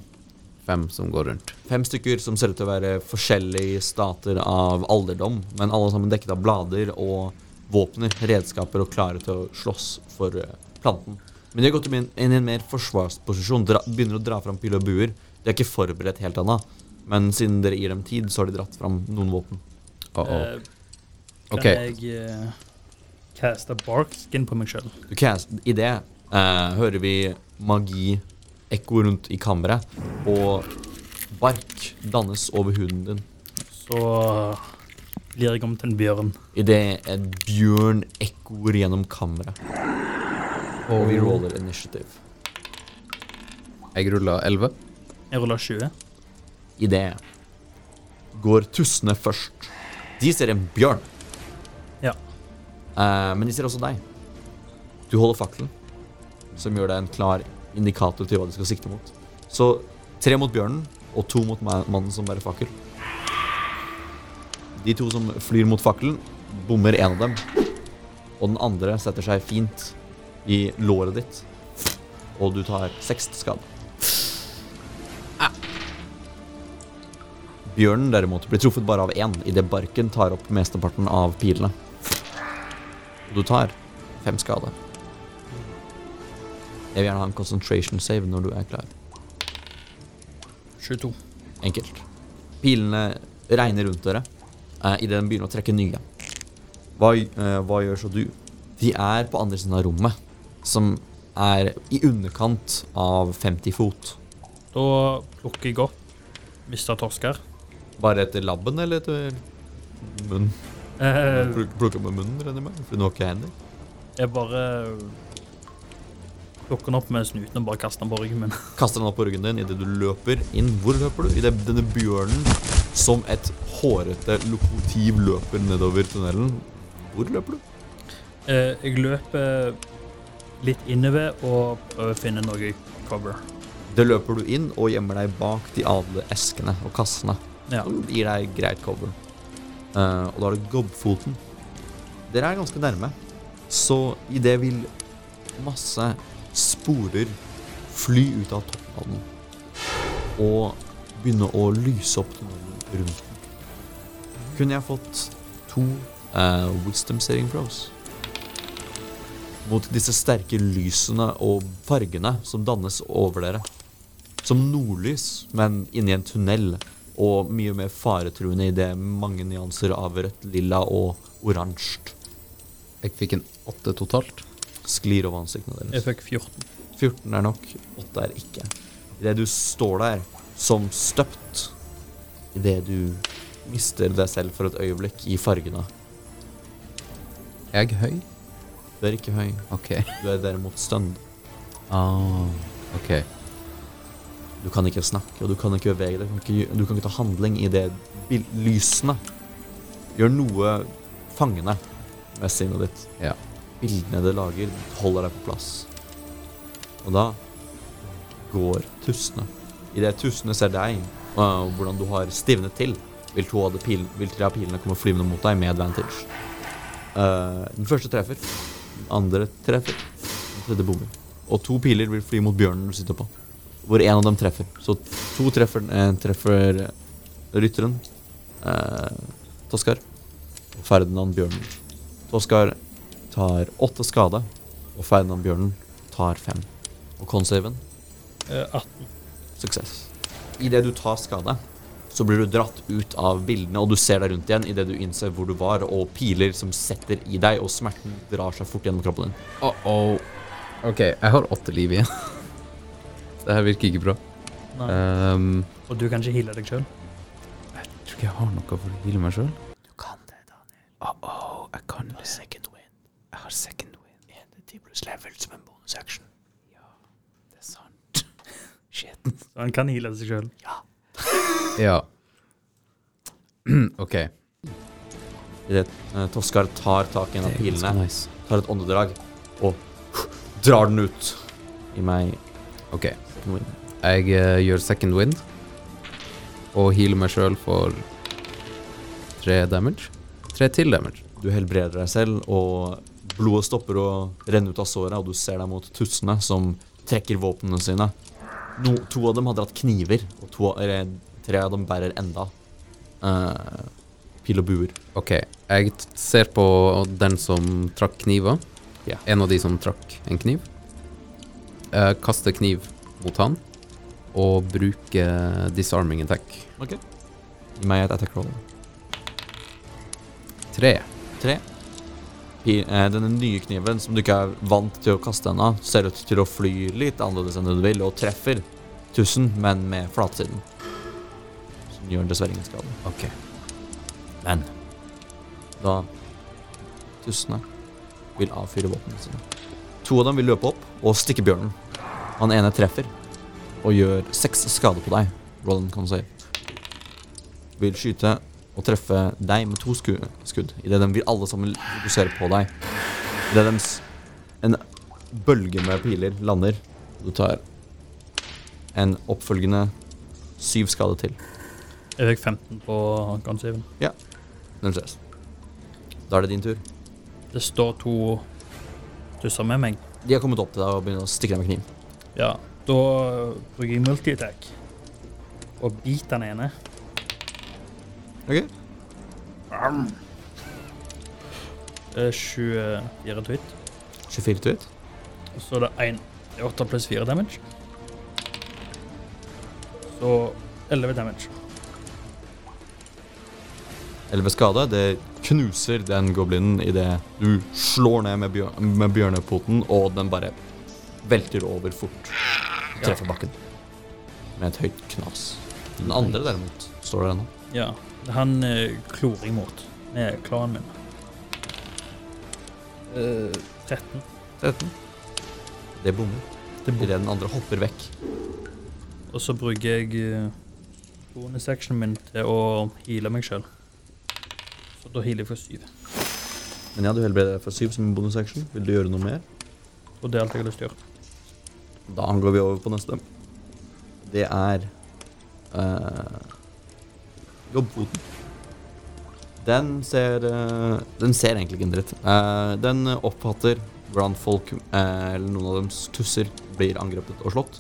Fem som går rundt? Fem stykker som ser ut til å være forskjellige stater av alderdom, men alle sammen dekket av blader og våpner, redskaper og klare til å slåss for planten. Men de har gått inn inn i en mer forsvarsposisjon, dra, begynner å dra fram pil og buer. De er ikke forberedt helt ennå, men siden dere gir dem tid, så har de dratt fram noen våpen. Uh-oh. Eh, kan Ok. jeg uh, caste barkskin på meg sjøl? I det uh, hører vi magi ekko rundt i kammeret, og bark dannes over huden din. Så blir jeg om til en bjørn. Idet et bjørn ekkoer gjennom kammeret. Og vi roller initiativ. Jeg rulla 11. Jeg ruller 20. I det går tussene først. De ser en bjørn. Ja. Eh, men de ser også deg. Du holder fakkelen, som gjør deg en klar indikator til hva du skal sikte mot. Så tre mot bjørnen og to mot mannen som bærer fakkel. De to som flyr mot fakkelen, bommer en av dem. Og den andre setter seg fint i låret ditt. Og du tar seks skade. Bjørnen derimot blir truffet bare av én idet barken tar opp mesteparten av pilene. Og du tar fem skade. Jeg vil gjerne ha en concentration save når du er klar. 22. Enkelt. Pilene regner rundt dere eh, idet den begynner å trekke nye. Hva, eh, hva gjør så du? De er på andre siden av rommet, som er i underkant av 50 fot. Da plukker jeg opp Mr. torsker. Bare etter labben eller etter munnen? Eh, Pluk- plukker med munnen, regner jeg med? For du har ikke hender? jeg bare plukker den opp med snuten og bare kaster den på ryggen min. Kaster den opp på ryggen din idet du løper inn. Hvor løper du? Idet denne bjørnen som et hårete lokomotiv løper nedover tunnelen. Hvor løper du? Eh, jeg løper litt innover og prøver å finne noe cover. Det løper du inn og gjemmer deg bak de adle eskene og kassene. Ja. Som gir deg greit cover. Uh, og da er det gobbfoten. Dere er ganske nærme. Så i det vil masse sporer fly ut av toppen av den og begynne å lyse opp tunnelen rundt den. Kunne jeg fått to uh, wisdom saving throws? Mot disse sterke lysene og fargene som dannes over dere. Som nordlys, men inni en tunnel, og mye mer faretruende i det mange nyanser av rødt, lilla og oransje Jeg fikk en åtte totalt. sklir over ansiktene deres. Jeg fikk 14. 14 er nok, 8 er ikke. Idet du står der som støpt, idet du mister deg selv for et øyeblikk i fargene. Er jeg høy? Du er ikke høy, OK. du er derimot stønd. Ah, OK. Du kan ikke snakke, og du kan ikke bevege deg. Du kan ikke, du kan ikke ta handling i det lysene gjør noe fangende med sinnet ditt. Ja. Bildene det lager, holder deg på plass. Og da går tussene. Idet tussene ser deg, og hvordan du har stivnet til, vil, to av de pil, vil tre av pilene komme flyvende mot deg med advantage. Uh, den første treffer. Andre treffer. Den tredje bommer. Og to piler vil fly mot bjørnen du sitter på. Hvor en av dem treffer. Så to treffer, eh, treffer rytteren, eh, Toskar, og Ferdinand bjørnen. Toskar tar åtte skade, og Ferdinand bjørnen tar fem. Og consaven Eh, 18. suksess. Idet du tar skade, så blir du dratt ut av bildene, og du ser deg rundt igjen idet du innser hvor du var, og piler som setter i deg, og smerten drar seg fort gjennom kroppen din. Uh -oh. OK, jeg har åtte liv igjen. Det her virker ikke bra. Nei. Um, Og du kan ikke heale deg sjøl. jeg tror ikke jeg har noe for å heale meg sjøl. Du kan det, Daniel. Uh oh, jeg kan det. second win. Jeg har second win. En til 10 pluss level som en bonusaction. Det er sant. Shit. Så han kan heale seg sjøl. Ja. OK. Idet uh, Toskar tar tak i en av pilene, nice. tar et åndedrag, og drar den ut i meg. OK. Jeg uh, gjør second wind og healer meg sjøl for tre damage. Tre til damage. Du helbreder deg selv, og blodet stopper å renne ut av såret, og du ser deg mot tussene som trekker våpnene sine. No, to av dem har dratt kniver, og to, eller, tre av dem bærer enda uh, pil og buer. OK. Jeg ser på den som trakk kniven. Yeah. En av de som trakk en kniv. Jeg kaster kniv mot han og bruker disarming attack. OK. Gi meg et attack roll. Tre. Tre. Eh, denne nye kniven, som du ikke er vant til å kaste ennå, ser ut til å fly litt annerledes enn du vil, og treffer tusen, men med flatsiden. Som gjør dessverre ingen skade. OK. Men da tussene vil avfyre våpnene sine. To av dem vil løpe opp og stikke bjørnen. Han ene treffer og gjør seks skade på deg. Roland kan save. Vil skyte og treffe deg med to sku skudd. Idet de vil alle sammen fokusere på deg. Idet deres en bølge med piler lander. Du tar en oppfølgende syv skade til. Jeg fikk 15 på Gunsaven. Null stress. Da er det din tur. Det står to tusser med meg. De har kommet opp til deg og begynner å stikke deg med kniv. Ja, da bruker jeg multi-attack og biter den ene. Ok. Det er 24 tweet. 24 to hit. Og så er det 1 8 pluss 4 damage. Så 11 damage. 11 skade. Det knuser den goblinen idet du slår ned med, bjør med bjørnepoten, og den bare velter over fort. Treffer bakken. Med et høyt knas. Den andre derimot står der ennå. Ja. Han eh, klorer imot med klanen min. Uh, 13. 13. Det bommer. Det Idet den andre hopper vekk. Og så bruker jeg uh, bonusactionen min til å heale meg sjøl. Så da healer jeg for syv. Men ja, du helbreder deg for syv som en bonusaction. Vil du gjøre noe mer? Og det er alt jeg har lyst til å gjøre. Da går vi over på neste. Det er uh, jobbkvoten. Den ser eh, Den ser egentlig ikke en dritt. Eh, den oppfatter hvordan folk, eh, eller noen av dems tusser, blir angrepet og slått.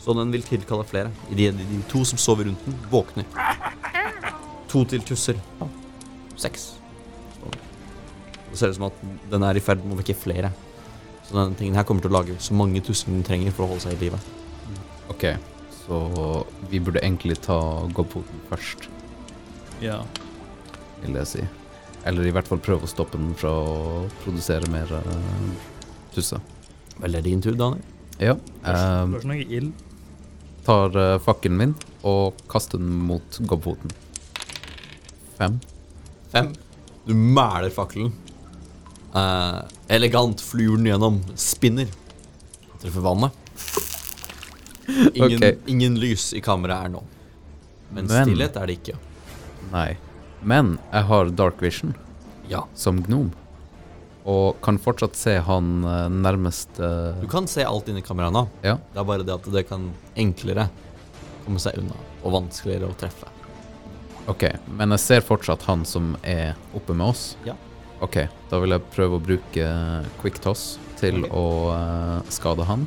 Så den vil tilkalle flere. De, de to som sover rundt den, våkner. To til tusser. Seks. Det ser ut som at den er i ferd med å vekke flere. Så denne tingen her kommer til å lage så mange tusser den trenger for å holde seg i live. Ok, så vi burde egentlig ta Gobbfoten først, Ja. vil jeg si. Eller i hvert fall prøve å stoppe den fra å produsere mer uh, tusse. Vel, det er din tur, Daniel. Ja. Um, ikke noe ild. tar uh, fakkelen min og kaster den mot gobbfoten. Fem. Fem. Du mæler fakkelen. Uh, elegant flyr den gjennom. Spinner. Treffer vannet. Ingen, okay. ingen lys i kammeret er nå. Men, Men- stillhet er det ikke. Nei. Men jeg har dark vision Ja. som gnom. Og kan fortsatt se han uh, nærmest uh, Du kan se alt inni kameraet nå. Ja. Det er bare det at det kan enklere komme seg unna. Og vanskeligere å treffe. Ok, men jeg ser fortsatt han som er oppe med oss. Ja. Ok, da vil jeg prøve å bruke quick toss til Ok. å eh, skade han.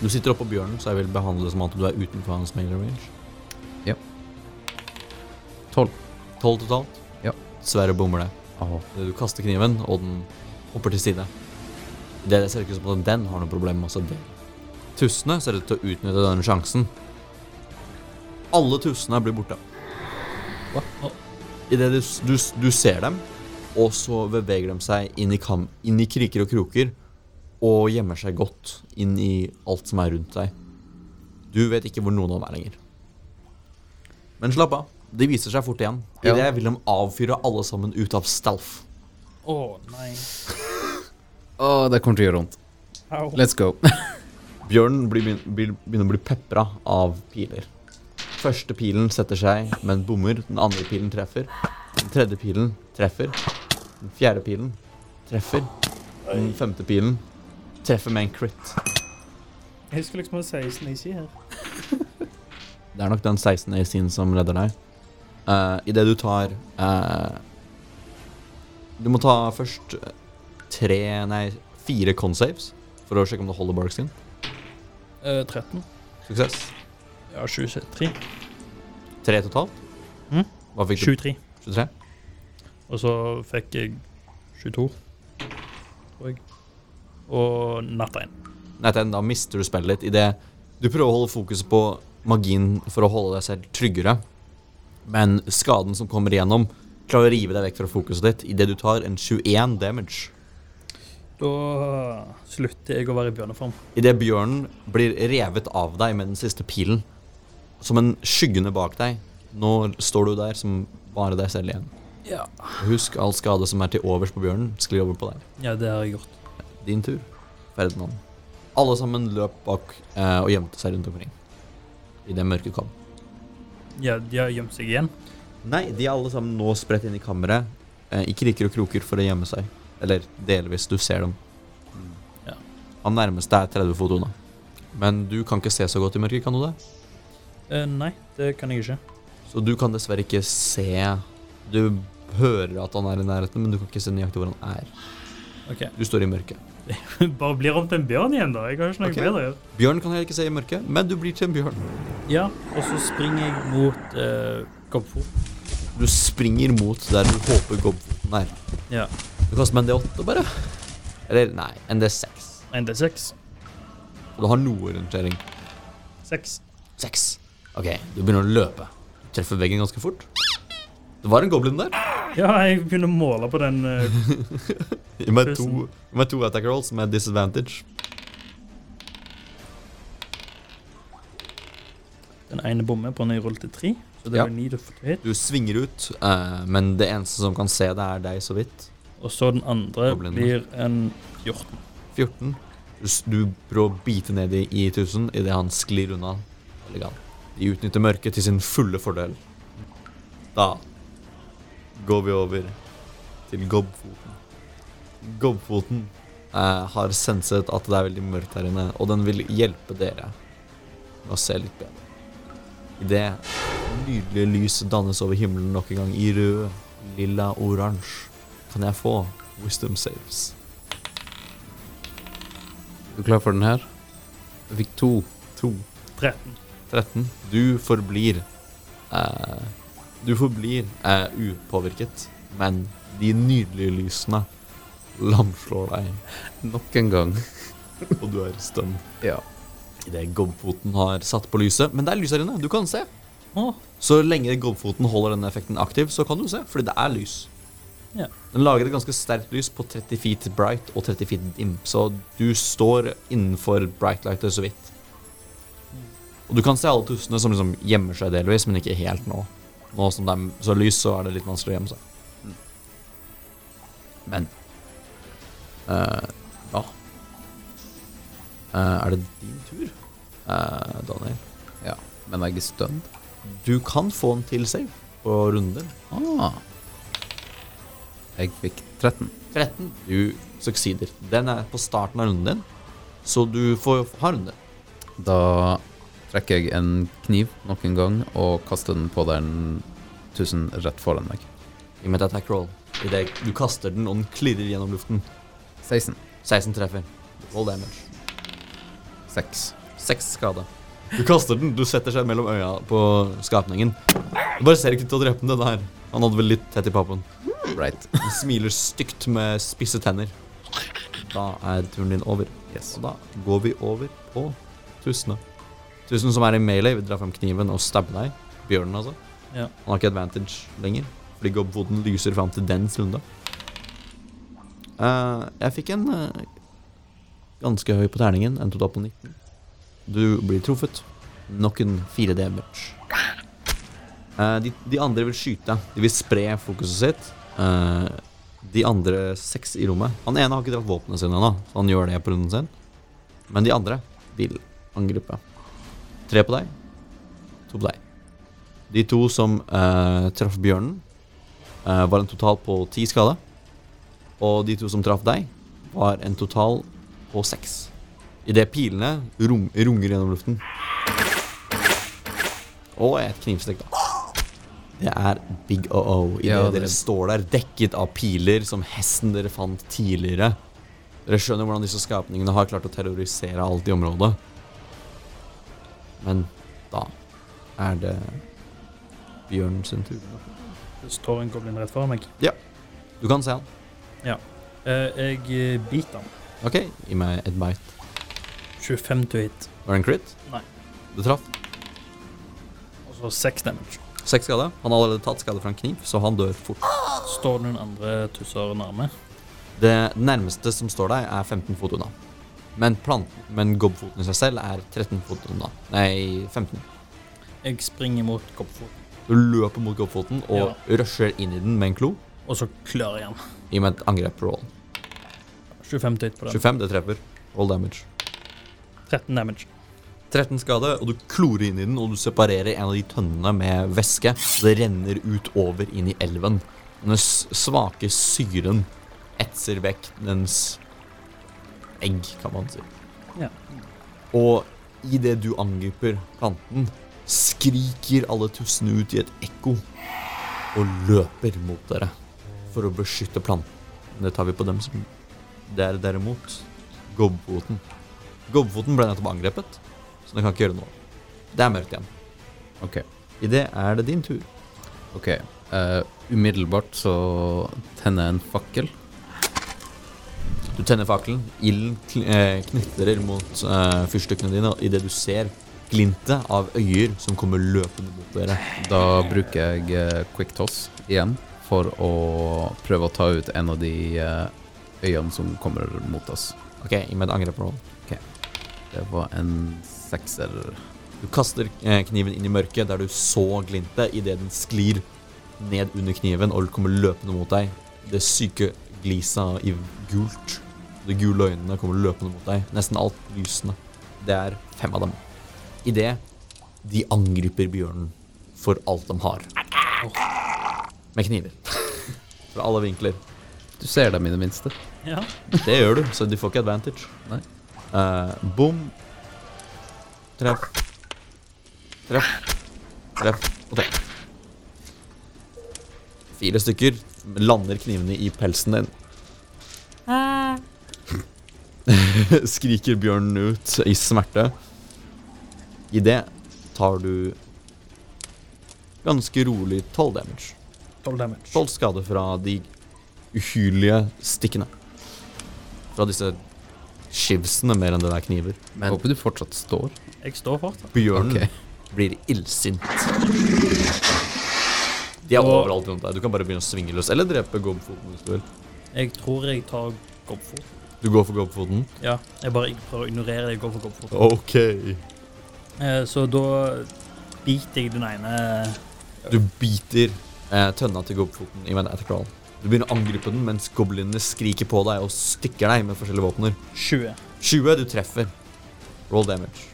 Du sitter oppå bjørnen, så jeg vil behandle det som at du er utenfor hans melee range. Tolv. Tolv totalt. Ja. Dessverre bommer det. Åh, Du kaster kniven, og den hopper til side. Det ser ikke ut som at den har noe problem med det. Tussene ser ut til å utnytte denne sjansen. Alle tussene blir borte. Hva? Idet du, du, du ser dem, og så beveger de seg inn i, kam, inn i kriker og kroker og gjemmer seg godt inn i alt som er rundt deg. Du vet ikke hvor noen av dem er lenger. Men slapp av. De viser seg fort igjen. Ja. det vil de avfyre alle sammen ut av stealth. Å nei. Åh, det kommer til å gjøre vondt. Au. Let's go. Blir, blir, begynner å bli pepra av piler. Første pilen setter seg, men bommer. Den andre pilen treffer. Den tredje pilen treffer. Den fjerde pilen treffer. Den femte pilen treffer med en crit. Jeg husker liksom å ha 16 AC her. Det er nok den 16 AC-en som redder deg. Uh, Idet du tar uh, Du må ta først eh, tre, nei, fire con-saves for å sjekke om du holder barkskin. Uh, 13. Suksess. Ja, 23. Tre totalt. Mm. Hva fikk du? 23. 23? Og så fikk jeg 22, tror jeg. Og natt 1. Nei, den, da mister du spillet litt. idet du prøver å holde fokuset på magien for å holde deg selv tryggere, men skaden som kommer igjennom, klarer å rive deg vekk fra fokuset ditt idet du tar en 21 damage. Da slutter jeg å være i bjørneform. Idet bjørnen blir revet av deg med den siste pilen, som en skyggende bak deg. Nå står du der som bare deg selv igjen. Ja. Husk all skade som er til overs på bjørnen, sklir over på deg. ja, det har jeg gjort. Din tur, Ferdinand. Alle sammen løp bak eh, og gjemte seg rundt omkring. Idet mørket kom. Ja, de har gjemt seg igjen. Nei, de er alle sammen nå spredt inn i kammeret, eh, i kriker og kroker for å gjemme seg. Eller delvis, du ser dem. Ja. Han nærmeste er 30 fot unna. Men du kan ikke se så godt i mørket, kan du det? Eh, nei, det kan jeg ikke. Så du kan dessverre ikke se Du hører at han er i nærheten, men du kan ikke se nøyaktig hvor han er. Ok. Du står i mørket. Bare blir om til en bjørn igjen, da. Jeg har ikke noe okay. bedre. Bjørn kan jeg ikke se i mørket, men du blir til en bjørn. Ja, og så springer jeg mot uh, Gobbfot. Du springer mot der du håper gobbfoten er. Ja. Du kaster meg en D8, bare. Eller nei, en D6. En D6. Og du har noe orientering. Seks. Seks. Ok, du begynner å løpe. Du treffer veggen ganske fort. Det var en goblin der. Ja, jeg begynner å måle på den Uh, Gi meg to, med to attack rolls med disadvantage. Den ene bommer på en ny rullet til tre. Så det Ja. ni til hit. Du svinger ut, uh, men det eneste som kan se det, er deg så vidt. Og så den andre Goblinen. blir en 14. 14. Du, prøver å bite ned i, i tusen idet han sklir unna. De utnytter mørket til sin fulle fordel. Da går vi over til Gobbfoten. Gobbfoten eh, har senset at det er veldig mørkt her inne, og den vil hjelpe dere med å se litt bedre. Idet nydelige lys dannes over himmelen nok en gang i rød, lilla, oransje. Kan jeg få wisdom saves? Er du klar for den her? Jeg fikk to. To. 13. 13. Du forblir eh, Du forblir eh, upåvirket, men de nydelige lysene lamslår deg, Nok en gang. og du er stum. Ja. Idet gobbfoten har satt på lyset. Men det er lys her inne, du kan se. Åh. Så lenge gobbfoten holder denne effekten aktiv, så kan du se, fordi det er lys. Ja. Den lager et ganske sterkt lys på 30 feet bright og 30 feet dim, så du står innenfor bright lightet så vidt. Og du kan se alle tussene som liksom gjemmer seg delvis, men ikke helt nå. Nå som det er så lys, så er det litt vanskelig å gjemme seg. Men eh, Ja. Eh, er det din tur, eh, Daniel? ja. Men jeg er stønn. Du kan få en til save på runden. Ah. Jeg fikk 13. 13. Du succeeder. Den er på starten av runden din, så du får ha runde. Da trekker jeg en kniv nok en gang og kaster den på den tusen rett foran meg. Gi meg et attack roll. I det du kaster den, og den klirrer gjennom luften. 16. 16 treffer. Roll damage. 6. 6 skade. Du kaster den, du setter seg mellom øya på skapningen. Du bare ser ikke ut til å drepe den, den her. Han hadde vel litt tett i pappen. Right. Den smiler stygt med spisse tenner. Da er turen din over. Yes. Og da går vi over på tussene. Tusen som er i melee, vil dra frem kniven og stabbe deg. Bjørnen, altså. Ja. Han har ikke advantage lenger, fordi gobboden lyser fram til dens runde. Uh, jeg fikk en uh, ganske høy på terningen, en total på 19. Du blir truffet. Nok en 4 damage. Uh, de, de andre vil skyte. De vil spre fokuset sitt. Eh, de andre seks i rommet Han ene har ikke dratt våpnene sine ennå, så han gjør det på runden sin. Men de andre vil angripe. Tre på deg, to på deg. De to som uh, traff bjørnen, uh, var en total på ti skade. Og de to som traff deg, var en total på seks. Idet pilene rum, runger gjennom luften. Og et knivstikk, da. Det er big o-o idet Ja, det- dere står der dekket av piler som hesten dere fant tidligere. Dere skjønner hvordan disse skapningene har klart å terrorisere alt i området. Men da er det bjørnen sin tur. Det står en goblin rett foran meg. Ja. Du kan se han. Eh, jeg eh, biter han. Ok, gi meg et bite. 25 to hit. Var det en crit? Nei. Du traff. Og så 6 damage. Seks skade. Han har allerede tatt skade fra en kniv, så han dør fort. Står det noen andre tusser nærme? Det nærmeste som står deg, er 15 fot unna. Men, planten, men gobbfoten i seg selv er 13 fot unna. Nei, 15. Jeg springer mot gobbfoten. Du løper mot gobbfoten og rusher inn i den med en klo. og så klør jeg I og med et angrep rollen. 25 til på den. 25, det treffer. Roll damage. 13 damage. 13 skade, og du klorer inn i den, og du separerer en av de tønnene med væske. Så Det renner ut over inn i elven. Den svake syren etser vekk dens egg, kan man si. Ja. Og idet du angriper planten, skriker alle tussene ut i et ekko og løper mot dere for å beskytte planten. Det tar vi på dem som der, er derimot gobbfoten. Gobbfoten ble nettopp angrepet, så den kan ikke gjøre noe. Det er mørkt igjen. OK. I det er det din tur. ok. Uh, umiddelbart så tenner jeg en fakkel. Du tenner fakkelen. Ilden eh, knitrer mot uh, fyrstikkene dine idet du ser glintet av øyer som kommer løpende mot dere. Da bruker jeg eh, quick toss igjen for å prøve å ta ut en av de øyene som kommer mot oss. Ok, meg et angrep-roll. Det var en sekser. Du kaster kniven inn i mørket der du så glintet idet den sklir ned under kniven og kommer løpende mot deg. Det syke gliset i gult. De gule øynene kommer løpende mot deg. Nesten alt lysende. Det er fem av dem. Idet de angriper bjørnen for alt de har. Med kniver. Fra alle vinkler. Du ser dem i det minste. Ja. Det gjør du, så de får ikke advantage. Nei. Uh, bom. Treff. Treff. Treff. Ok. Fire stykker lander knivene i pelsen din. Skriker bjørnen ut i smerte. I det tar du ganske rolig 12 damage. 12 damage. 12 skade fra de uhyrlige stikkene. Fra disse skivsene mer enn det der kniver. Men håper du fortsatt står. Jeg står fortsatt. Bjørnen okay. blir illsint. De er overalt rundt deg. Du kan bare begynne å svinge løs. Eller drepe gobbfoten hvis du vil. Jeg tror jeg tar gobbfot. Du går for Gobfoten? Ja, jeg bare prøver å ignorere det. Jeg går for Gobfoten. Ok. Eh, så da biter jeg den ene Du biter eh, tønna til Gobfoten i med en. Du begynner å angripe den mens goblinene skriker på deg og stikker deg med forskjellige våpner. 20. 20, du treffer. Roll damage.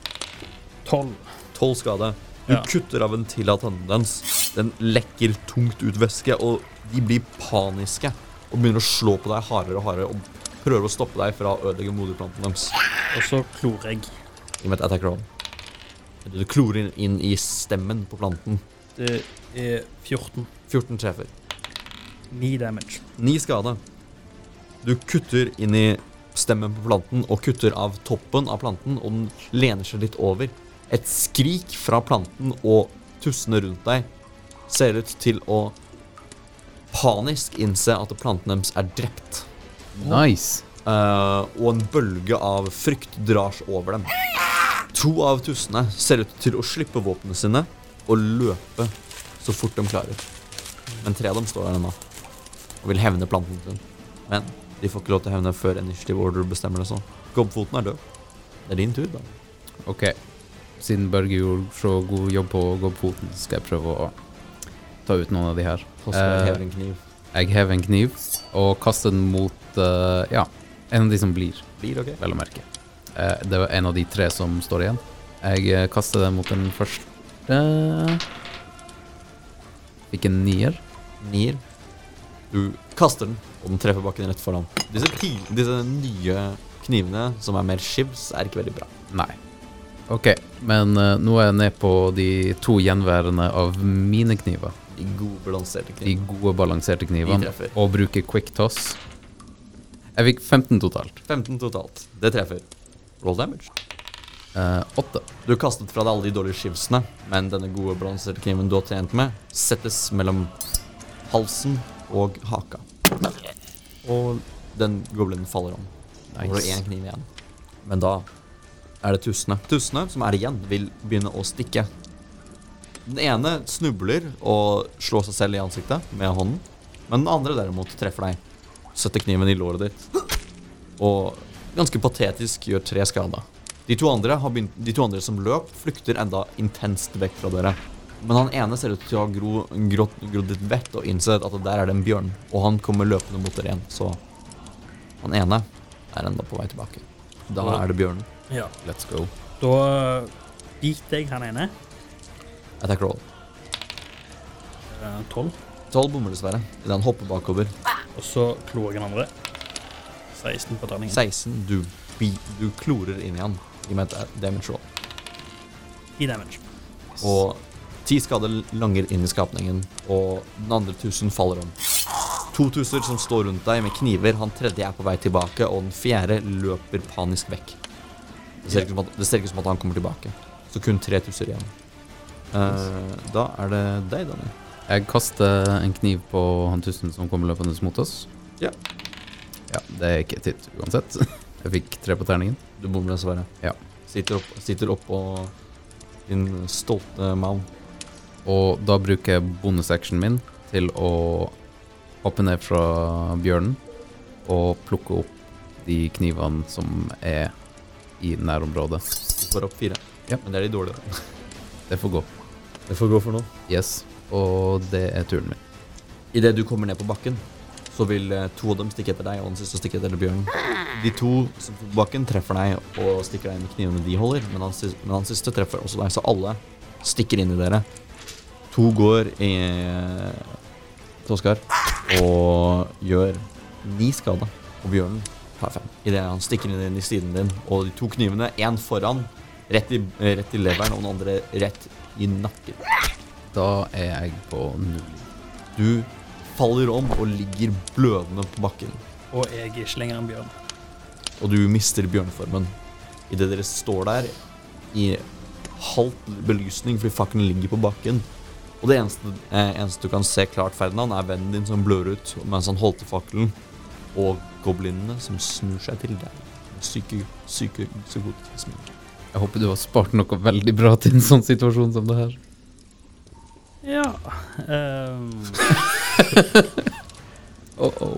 12. 12 skade. Du Ja. kutter av en til av tønnen dens. Den lekker tungt ut væske, og de blir paniske og begynner å slå på deg hardere og hardere og prøver å stoppe deg fra å ødelegge moderplanten deres. Og så klorer jeg. I med et attack roll. Du klorer inn i stemmen på planten. Det er 14. 14 treffer. 9 damage. 9 skade. Du kutter inn i stemmen på planten og kutter av toppen av planten, og den lener seg litt over. Et skrik fra planten og tussene rundt deg ser ut til å panisk innse at planten deres er drept. Nice. Uh, og en bølge av frykt drar over dem. To av tussene ser ut til å slippe våpnene sine og løpe så fort de klarer. Men tre av dem står der ennå og vil hevne planten sin. Men de får ikke lov til å hevne før Initiative Order bestemmer det så. Gobbfoten er død. Det er din tur, da. Ok. Siden Børge gjorde så god jobb på gobbfoten, skal jeg prøve å ta ut noen av de her. Oskar jeg hever en kniv. Jeg hever en kniv og kaster den mot eh, ja, en av de som blir, Blir ok. vel å merke. Uh, det var en av de tre som står igjen. Jeg eh, kaster den mot den første. Fikk en nier. Nier. Du kaster den, og den treffer bakken rett foran. Disse, disse nye knivene, som er mer skibs, er ikke veldig bra. Nei. Ok, men uh, nå er jeg ned på de to gjenværende av mine kniver. De gode balanserte De knivene. gode, balanserte knivene. Og bruker quick toss. Jeg fikk 15 totalt. 15 totalt. Det treffer. Roll damage. Eh, Åtte. Du har kastet fra deg alle de dårlige skivsene, men denne gode balanserte kniven du har trent med, settes mellom halsen og haka. Og den goblinen faller om. Nå har du Nice. én kniv igjen. Men da er det tussene. Tussene som er igjen, vil begynne å stikke. Den ene snubler og slår seg selv i ansiktet med hånden. Men den andre derimot treffer deg. Setter kniven i låret ditt. Og ganske patetisk gjør tre skader. De to begynt, de to andre som løp, flykter enda intenst vekk fra dere. Men han ene ser ut til å ha gro, grått, grodd litt vett og innsett at der er det en bjørn. Og han kommer løpende mot dere igjen. Så han ene er enda på vei tilbake. Da er det bjørnen. Ja. Let's go. Da biter jeg han ene. Attack roll. crawl 12. 12 bommer dessverre. Idet han hopper bakover. Og så klorer jeg den andre. 16 på terningen. 16. Du, du klorer inn i han. Gi meg et damage roll. I damage. Og ti skader langer inn i skapningen, og den andre tusen faller om. To tuser som står rundt deg med kniver, han tredje er på vei tilbake, og den fjerde løper panisk vekk. Det ser ikke, som at, det ser ikke som at han kommer tilbake. Så kun tre tuser igjen. Uh, da er det deg, Daniel. Jeg kaster en kniv på han tusen som kommer løpende mot oss. Ja. Ja, det er ikke hit uansett. Jeg fikk tre på terningen. Du bommer dessverre. Ja. Sitter opp, sitter din stolte maun. Og da bruker jeg bonusactionen min til å hoppe ned fra bjørnen og plukke opp de knivene som er i nærområdet. Du får opp fire. Ja. Men det er de dårlige. Det får gå. Det får gå for nå. Yes. Og det er turen min. Idet du kommer ned på bakken, så vil eh, to av dem stikke etter deg, og den siste stikker etter bjørnen. De to som på bakken, treffer deg og stikker deg med knivene de holder, men han, men han siste treffer også deg, så alle stikker inn i dere. To går i til Oskar og gjør ni skade, og bjørnen tar fem. Idet han stikker inn i siden din, og de to knivene, én foran, rett i, rett i leveren, og den andre rett i nakken. Da er jeg på null. Du faller om og ligger blødende på bakken. Og jeg er ikke lenger en bjørn. og du mister bjørneformen. Idet dere står der i halvt belysning fordi fakkelen ligger på bakken. Og det eneste, eh, eneste du kan se klart, Ferdinand, er vennen din som blør ut mens han holdt i fakkelen, og goblinene som snur seg til deg Syke syke, syke, psykotiske smil. Jeg håper du har spart noe veldig bra til en sånn situasjon som det her. Ja ehm, Oh, oh.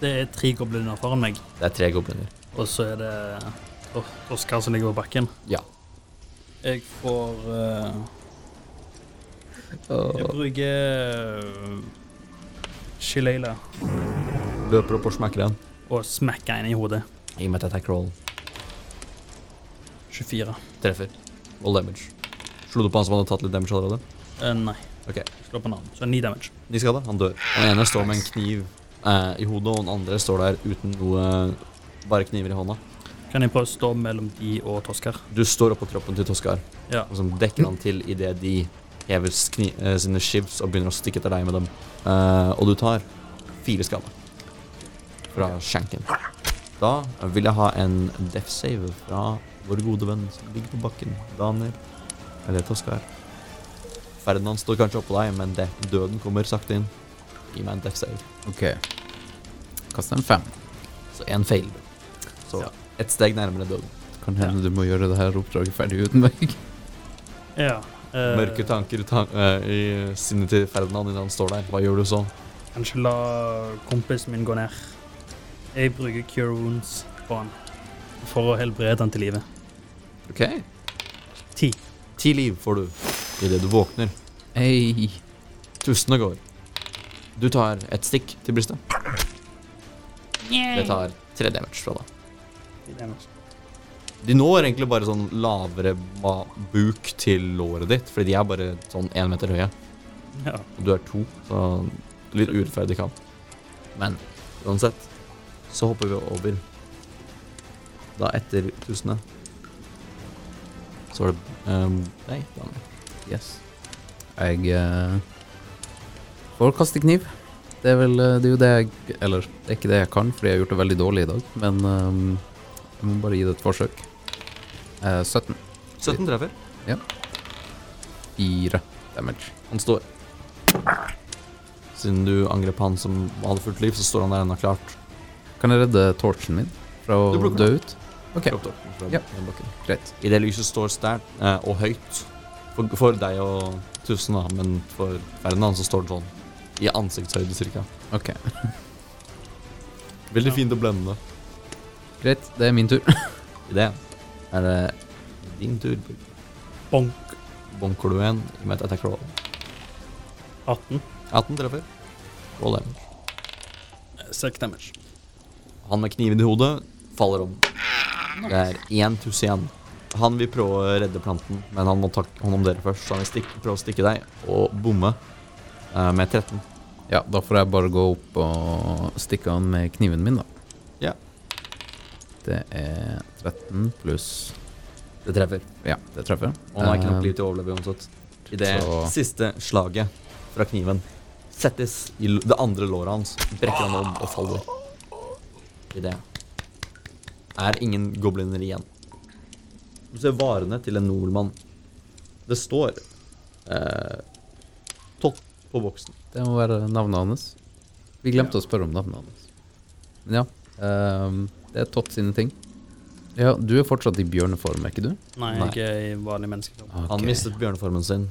Det er tre gobliner foran meg, Det er tre gobliner. og så er det Os- Oskar som ligger på bakken. Ja. Jeg får eh, Jeg bruker uh, Shileila Løper opp og smekker en. og smekker en i hodet. Gi meg et attack roll. 24. Treffer. All damage. Slo du på han som hadde tatt litt damage allerede? Eh, nei. Ok. Slå på navn. Så ni damage. Ni skade. Han dør. Den ene står med en kniv eh, i hodet, og den andre står der uten noe Bare kniver i hånda. Kan jeg prøve å stå mellom de og Toskar? Du står oppå kroppen til Toskar, Ja. og som dekker han til idet de hever eh, sine shivs og begynner å stikke etter deg med dem. Eh, og du tar fire skader fra shanken. Da vil jeg ha en death save fra vår gode venn som ligger på bakken. Daniel. Eller Toskar. Ferdinand står kanskje oppå deg, men det, døden kommer sakte inn. Gi meg en death save. OK. Kast en fem. Så én fail. Så Ja. ett steg nærmere døden. Kan hende du må gjøre det her oppdraget ferdig uten meg. ja. Uh, Mørke tanker ta uh, i sinnet til Ferdinand idet han står der. Hva gjør du så? Kanskje la kompisen min gå ned. Jeg bruker cure wounds på han for å helbrede han til live. Ok. Ti. Ti liv får du idet du våkner. Hei. Tustene går. Du tar et stikk til brystet. Det tar tre damage fra deg. De når egentlig bare sånn lavere buk til låret ditt, fordi de er bare sånn én meter høye. Ja. Og du er to, så litt urettferdig kamp. Men uansett så hopper vi over da etter tusene. Så var det um, var Daniel. Yes. Jeg eh, får kaste kniv. Det er vel eh, det er jo det jeg Eller det er ikke det jeg kan, fordi jeg har gjort det veldig dårlig i dag. Men ehm, jeg må bare gi det et forsøk. Eh, 17. 17 treffer. 4 damage. Han står. Siden du angrep han som hadde fullt liv, så står han der ennå klart. Kan jeg redde torchen min fra å plukker dø ut? Ok, Opp toppen fra Ja. den bakken. greit. I det lyset står sterkt eh, og høyt. For, for deg og Tusen, da, men for Ferdinand så står det sånn i ansiktshøyde cirka. Ok, Veldig Ja. fint å blende. greit. Det er min tur. I det er det din tur. Bonk. Bonker du en med et attack roll. 18. 18 treffer. Roll damage. 6 damage. Han med kniven i hodet faller om. Det er én tuss igjen. Han vil prøve å redde planten, men han må ta hånd om dere først. Så han vil stikke, prøve å stikke deg og bomme eh, med 13. Ja, da får jeg bare gå opp og stikke han med kniven min, da. Ja. Det er 13 pluss Det treffer. Ja, det treffer. Og han har ikke nok Eh, liv til å overleve uansett. I det Så- siste slaget fra kniven settes i det andre låret hans, brekker han om og faller. I det er ingen gobliner igjen. Du ser varene til en nordmann. Det står eh, Tott på boksen. Det må være navnet hans. Vi glemte å spørre om navnet hans. Men ja, eh, det er Tott sine ting. Ja, du er fortsatt i bjørneform, er ikke du? Nei, Nei. er i vanlig menneskeform. Okay. Han mistet bjørneformen sin.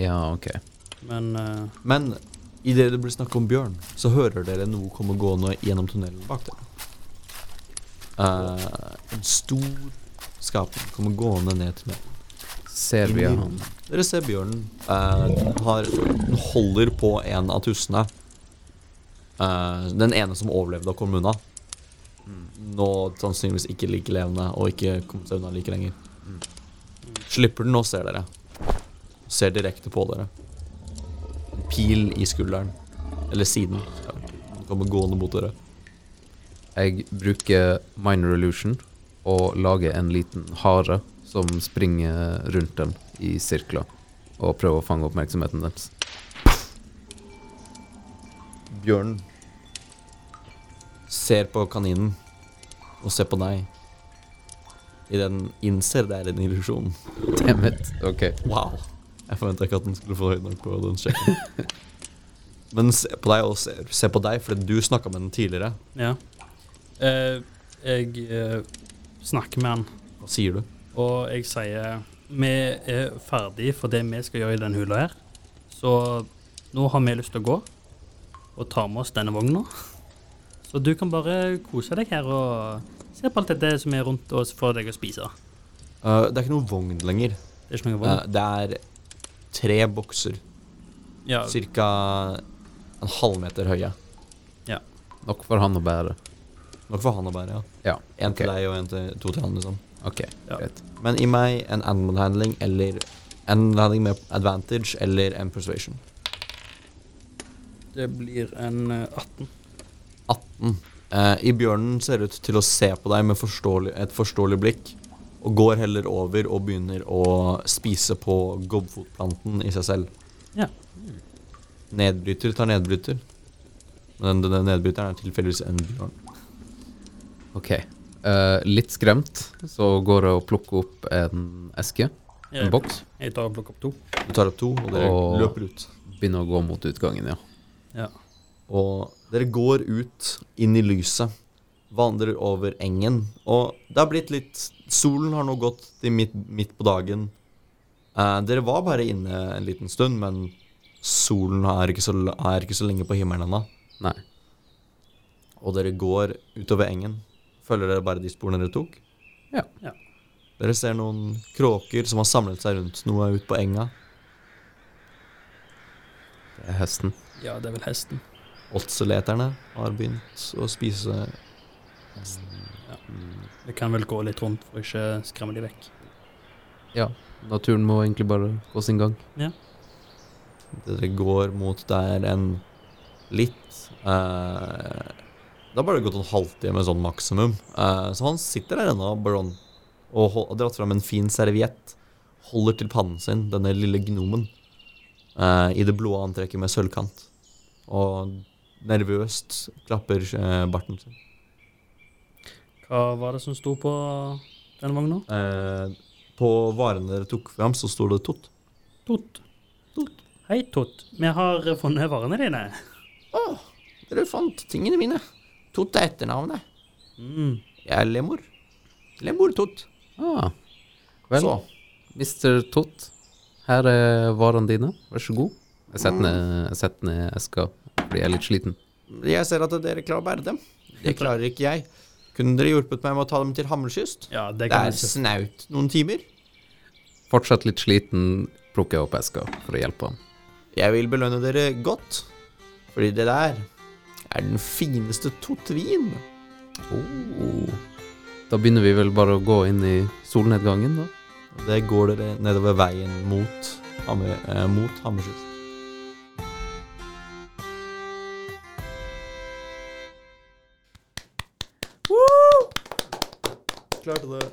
Ja, ok. Men uh... Men idet det blir snakk om bjørn, så hører dere noe komme gående gjennom tunnelen bak dere. Uh, en stor skapning kommer gående ned til meg. Ser vi han? Dere ser bjørnen. eh, den har, den holder på en av tussene. Eh, den ene som overlevde og kom unna. Nå sannsynligvis ikke like levende og ikke kommet seg unna like lenger. Slipper den nå, ser dere. Ser direkte på dere. En pil i skulderen. Eller siden. Den kommer gående mot dere. Jeg bruker minor illusion og lager en liten hare som springer rundt dem i sirkler. og prøve å fange oppmerksomheten deres. Bjørnen ser på kaninen og ser på deg. i den innser det er en illusjon. Dammit. Ok. Wow. Jeg forventa ikke at den skulle få høyt nok på den sjekken. Men se på deg og se, se på deg, fordi du snakka med den tidligere. Ja. Eh, jeg eh, snakker med han, Hva sier du? og jeg sier vi er ferdig for det vi skal gjøre i den hula her. Så nå har vi lyst til å gå og ta med oss denne vogna. Så du kan bare kose deg her og se på alt dette som er rundt oss for deg å spise. Uh, det er ikke noen vogn lenger. Det er ikke noe Uh, det er tre bokser, Ja, ca. en halvmeter høye. Nok for han å bære. Nok for han å bære, ja. Ja. En til deg og en til to til han, liksom. Ok, Ja. greit. Men i meg en animal handling eller Animal handling med advantage eller en persuasion. det blir en eh, 18. 18. Eh, I bjørnen ser ut til å se på deg med forståelig, et forståelig blikk, og går heller over og begynner å spise på gobbfotplanten i seg selv. Ja. Nedbryter tar nedbryter. Men den, den nedbryteren er tilfeldigvis en bjørn. Ok. Eh, litt skremt, så går jeg og plukker opp en eske, en boks, Jeg tar og plukker opp to. Du tar opp to, og dere Og- løper ut. begynner å gå mot utgangen, ja. Ja. Og dere går ut inn i lyset, vandrer over engen, og det har blitt litt Solen har nå gått til midt, midt på dagen. Eh, dere var bare inne en liten stund, men solen er ikke så, er ikke så lenge på himmelen ennå. Nei. Og dere går utover engen. Følger dere bare de sporene dere tok? Ja. Ja. Dere ser noen kråker som har samlet seg rundt noe ute på enga. Det er hesten. ja, det er vel hesten. Åtseleterne har begynt å spise hesten. Vi kan vel gå litt rundt for å ikke skremme de vekk. Ja, naturen må egentlig bare gå sin gang. Dere går mot der en litt eh, Det har bare gått en halvtime sånn maksimum. Eh, så han sitter der ennå bare sånn og har dratt fram en fin serviett. Holder til pannen sin, denne lille gnomen, eh, i det blå antrekket med sølvkant. Og nervøst klapper eh, barten sin. Hva var det som sto på den vogna? Eh, på varene dere tok fram, så sto det Tot. Tot. Hei, Tot. Vi har funnet varene dine. Å, dere fant tingene mine. Tot er etternavnet. Mm. Jeg er Lemor. Lemor Tot. Ah, vel, Så. Mr. Tott, her er varene dine. Vær så god. Jeg setter ned, jeg setter ned eska fordi jeg er litt sliten. Jeg ser at dere klarer å bære dem. Det klarer ikke jeg. Kunne dere hjulpet meg med å ta dem til Hammerkyst? Ja, det Det er snaut noen timer. Fortsatt litt sliten, plukker jeg opp eska for å hjelpe ham. Jeg vil belønne dere godt, fordi det der er den fineste totvin. Oh. Da begynner vi vel bare å gå inn i solnedgangen, da. Det går dere nedover veien mot, eh, mot Hammerkyst. Klarte det.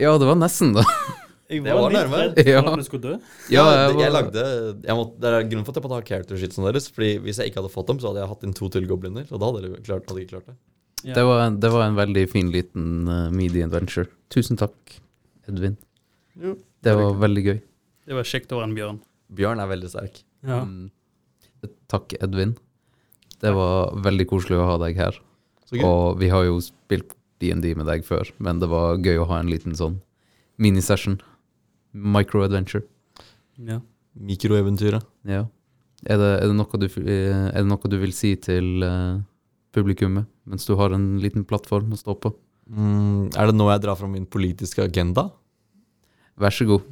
Ja, det var nesten, da. Jeg var, var litt nærme. redd for Ja. at vi skulle dø. Ja, jeg jeg lagde jeg måtte, Det er grunnen for at jeg måtte ha character sheetsene deres. Fordi Hvis jeg ikke hadde fått dem, så hadde jeg hatt inn to til gobliner. Og da hadde jeg klart, hadde jeg klart det. Ja. Det var, en, det var en veldig fin liten uh, media adventure. Tusen takk, Edvin. Jo. Det var veldig gøy. Det var kjekt å være en bjørn. Bjørn er veldig sterk. Ja. Mm. Takk, Edvin. Det var veldig koselig å ha deg her. Og vi har jo spilt DND med deg før, men det var gøy å ha en liten sånn minisession. Micro-adventure. ja. Mikroeventyret. Ja. Er det, er, det noe du, eh, er det noe du vil si til uh, publikummet mens du har en liten plattform å stå på? Mm, er det nå jeg drar fram min politiske agenda? Vær så god.